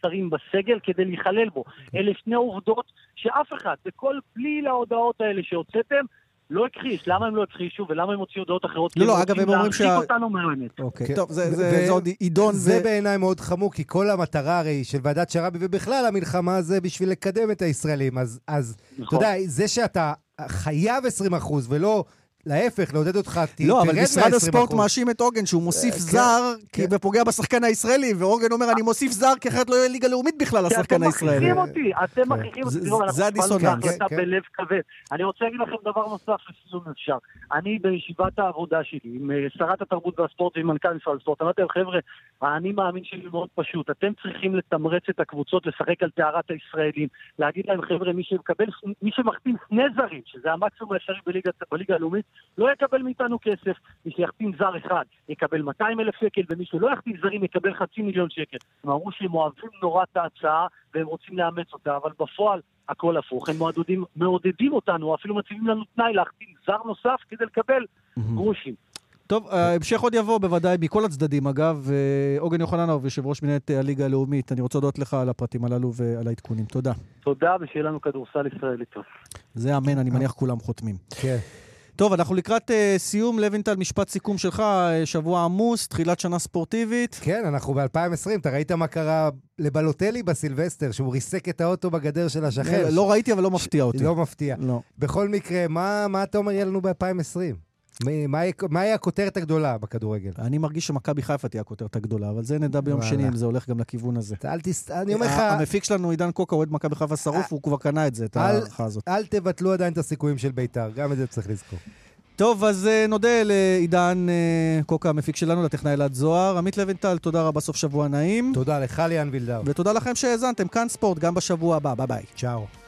שרים בסגל כדי להיכלל בו. אלה שני עובדות שאף אחד, בכל בלי להודעות האלה שהוצאתם, לא הכחיש. למה הם לא הכחישו ולמה הם הוציאו הודעות אחרות? לא, לא, אגב, הם אומרים שה... להרחיק אותנו מהאמת. אוקיי, כן. טוב, זה עוד עידון. זה בעיניי מאוד חמור, כי כל המטרה הרי של ועדת שרעבי, ובכלל המלחמה זה בשביל לקדם את הישראלים. אז אתה נכון. יודע, זה שאתה חייב 20 ולא להפך, לעודד אותך, ת- לא, אבל תרד משרד הספורט 20%. מאשים את עוגן שהוא מוסיף כן, זר, כי כן. ופוגע בשחקן הישראלי, ועוגן אומר, אני מוסיף זר, כי אחרת לא יהיה ליגה לאומית בכלל כי לשחקן אתם הישראלי. מכריחים אותי, אתם מכריחים אותי. זה- הדיסוננס. ההחלטה כן. בלב כבד. אני רוצה להגיד לכם דבר נוסף לסיום אפשר. אני בישיבת העבודה שלי עם אה, שרת התרבות והספורט ועם מנכ"ל משרד הספורט, אמרתי להם, חבר'ה, האני מאמין שלי מאוד פשוט. אתם צריכים לתמרץ את הקבוצות לשחק על טהרת הישראלים. להגיד להם, חבר'ה, מי שמקבל, מי שמחתים שני זרים, שזה המקסימום האפשרי בליגה הלאומית, לא יקבל מאיתנו כסף. מי שיחתים זר אחד יקבל 200 אלף שקל, ומי שלא יחתים זרים יקבל חצי מיליון שקל. הם אמרו שהם אוהבים נורא את ההצעה, והם רוצים לאמץ אותה, אבל בפועל הכל הפוך. הם מעודדים, מעודדים אותנו, אפילו מציבים לנו תנאי להחתים זר נוסף כדי לקבל גרושים. טוב, ההמשך עוד יבוא בוודאי מכל הצדדים, אגב. אה, עוגן יוחננוב, יושב ראש מנהלת הליגה הלאומית, אני רוצה להודות לך על הפרטים הללו ועל העדכונים. תודה. תודה, ושיהיה לנו כדורסל ישראלי טוב. זה אמן, אני מניח כולם חותמים. כן. טוב, אנחנו לקראת uh, סיום. לוינטל, משפט סיכום שלך, uh, שבוע עמוס, תחילת שנה ספורטיבית. כן, אנחנו ב-2020, אתה ראית מה קרה לבלוטלי בסילבסטר, שהוא ריסק את האוטו בגדר של השכן? אה, לא ראיתי, אבל לא מפתיע אותי. לא מפתיע. לא. בכל מקרה, מה, מה אתה אומר יהיה לנו ב-2020? מה, יהיה הכותרת הגדולה בכדורגל? אני מרגיש שמכבי חיפה תהיה הכותרת הגדולה, אבל זה נדע ביום. שני אם זה הולך גם לכיוון הזה. אל תס... אני אומר לך... המפיק שלנו, עידן קוקה, אוהד מכבי חיפה שרוף, הוא כבר קנה את זה, את ההערכה הזאת. אל תבטלו עדיין את הסיכויים של בית"ר, גם את זה צריך לזכור. טוב, אז אה, נודה לעידן אה, קוקה, המפיק שלנו, לטכנאי אלעד זוהר. עמית לוינטל, תודה רבה, סוף שבוע נעים. תודה לך, ליאן וילדאו. ותודה לכם שהאזנתם, כאן ספורט, גם בשבוע הבא. ביי ביי. צ'או.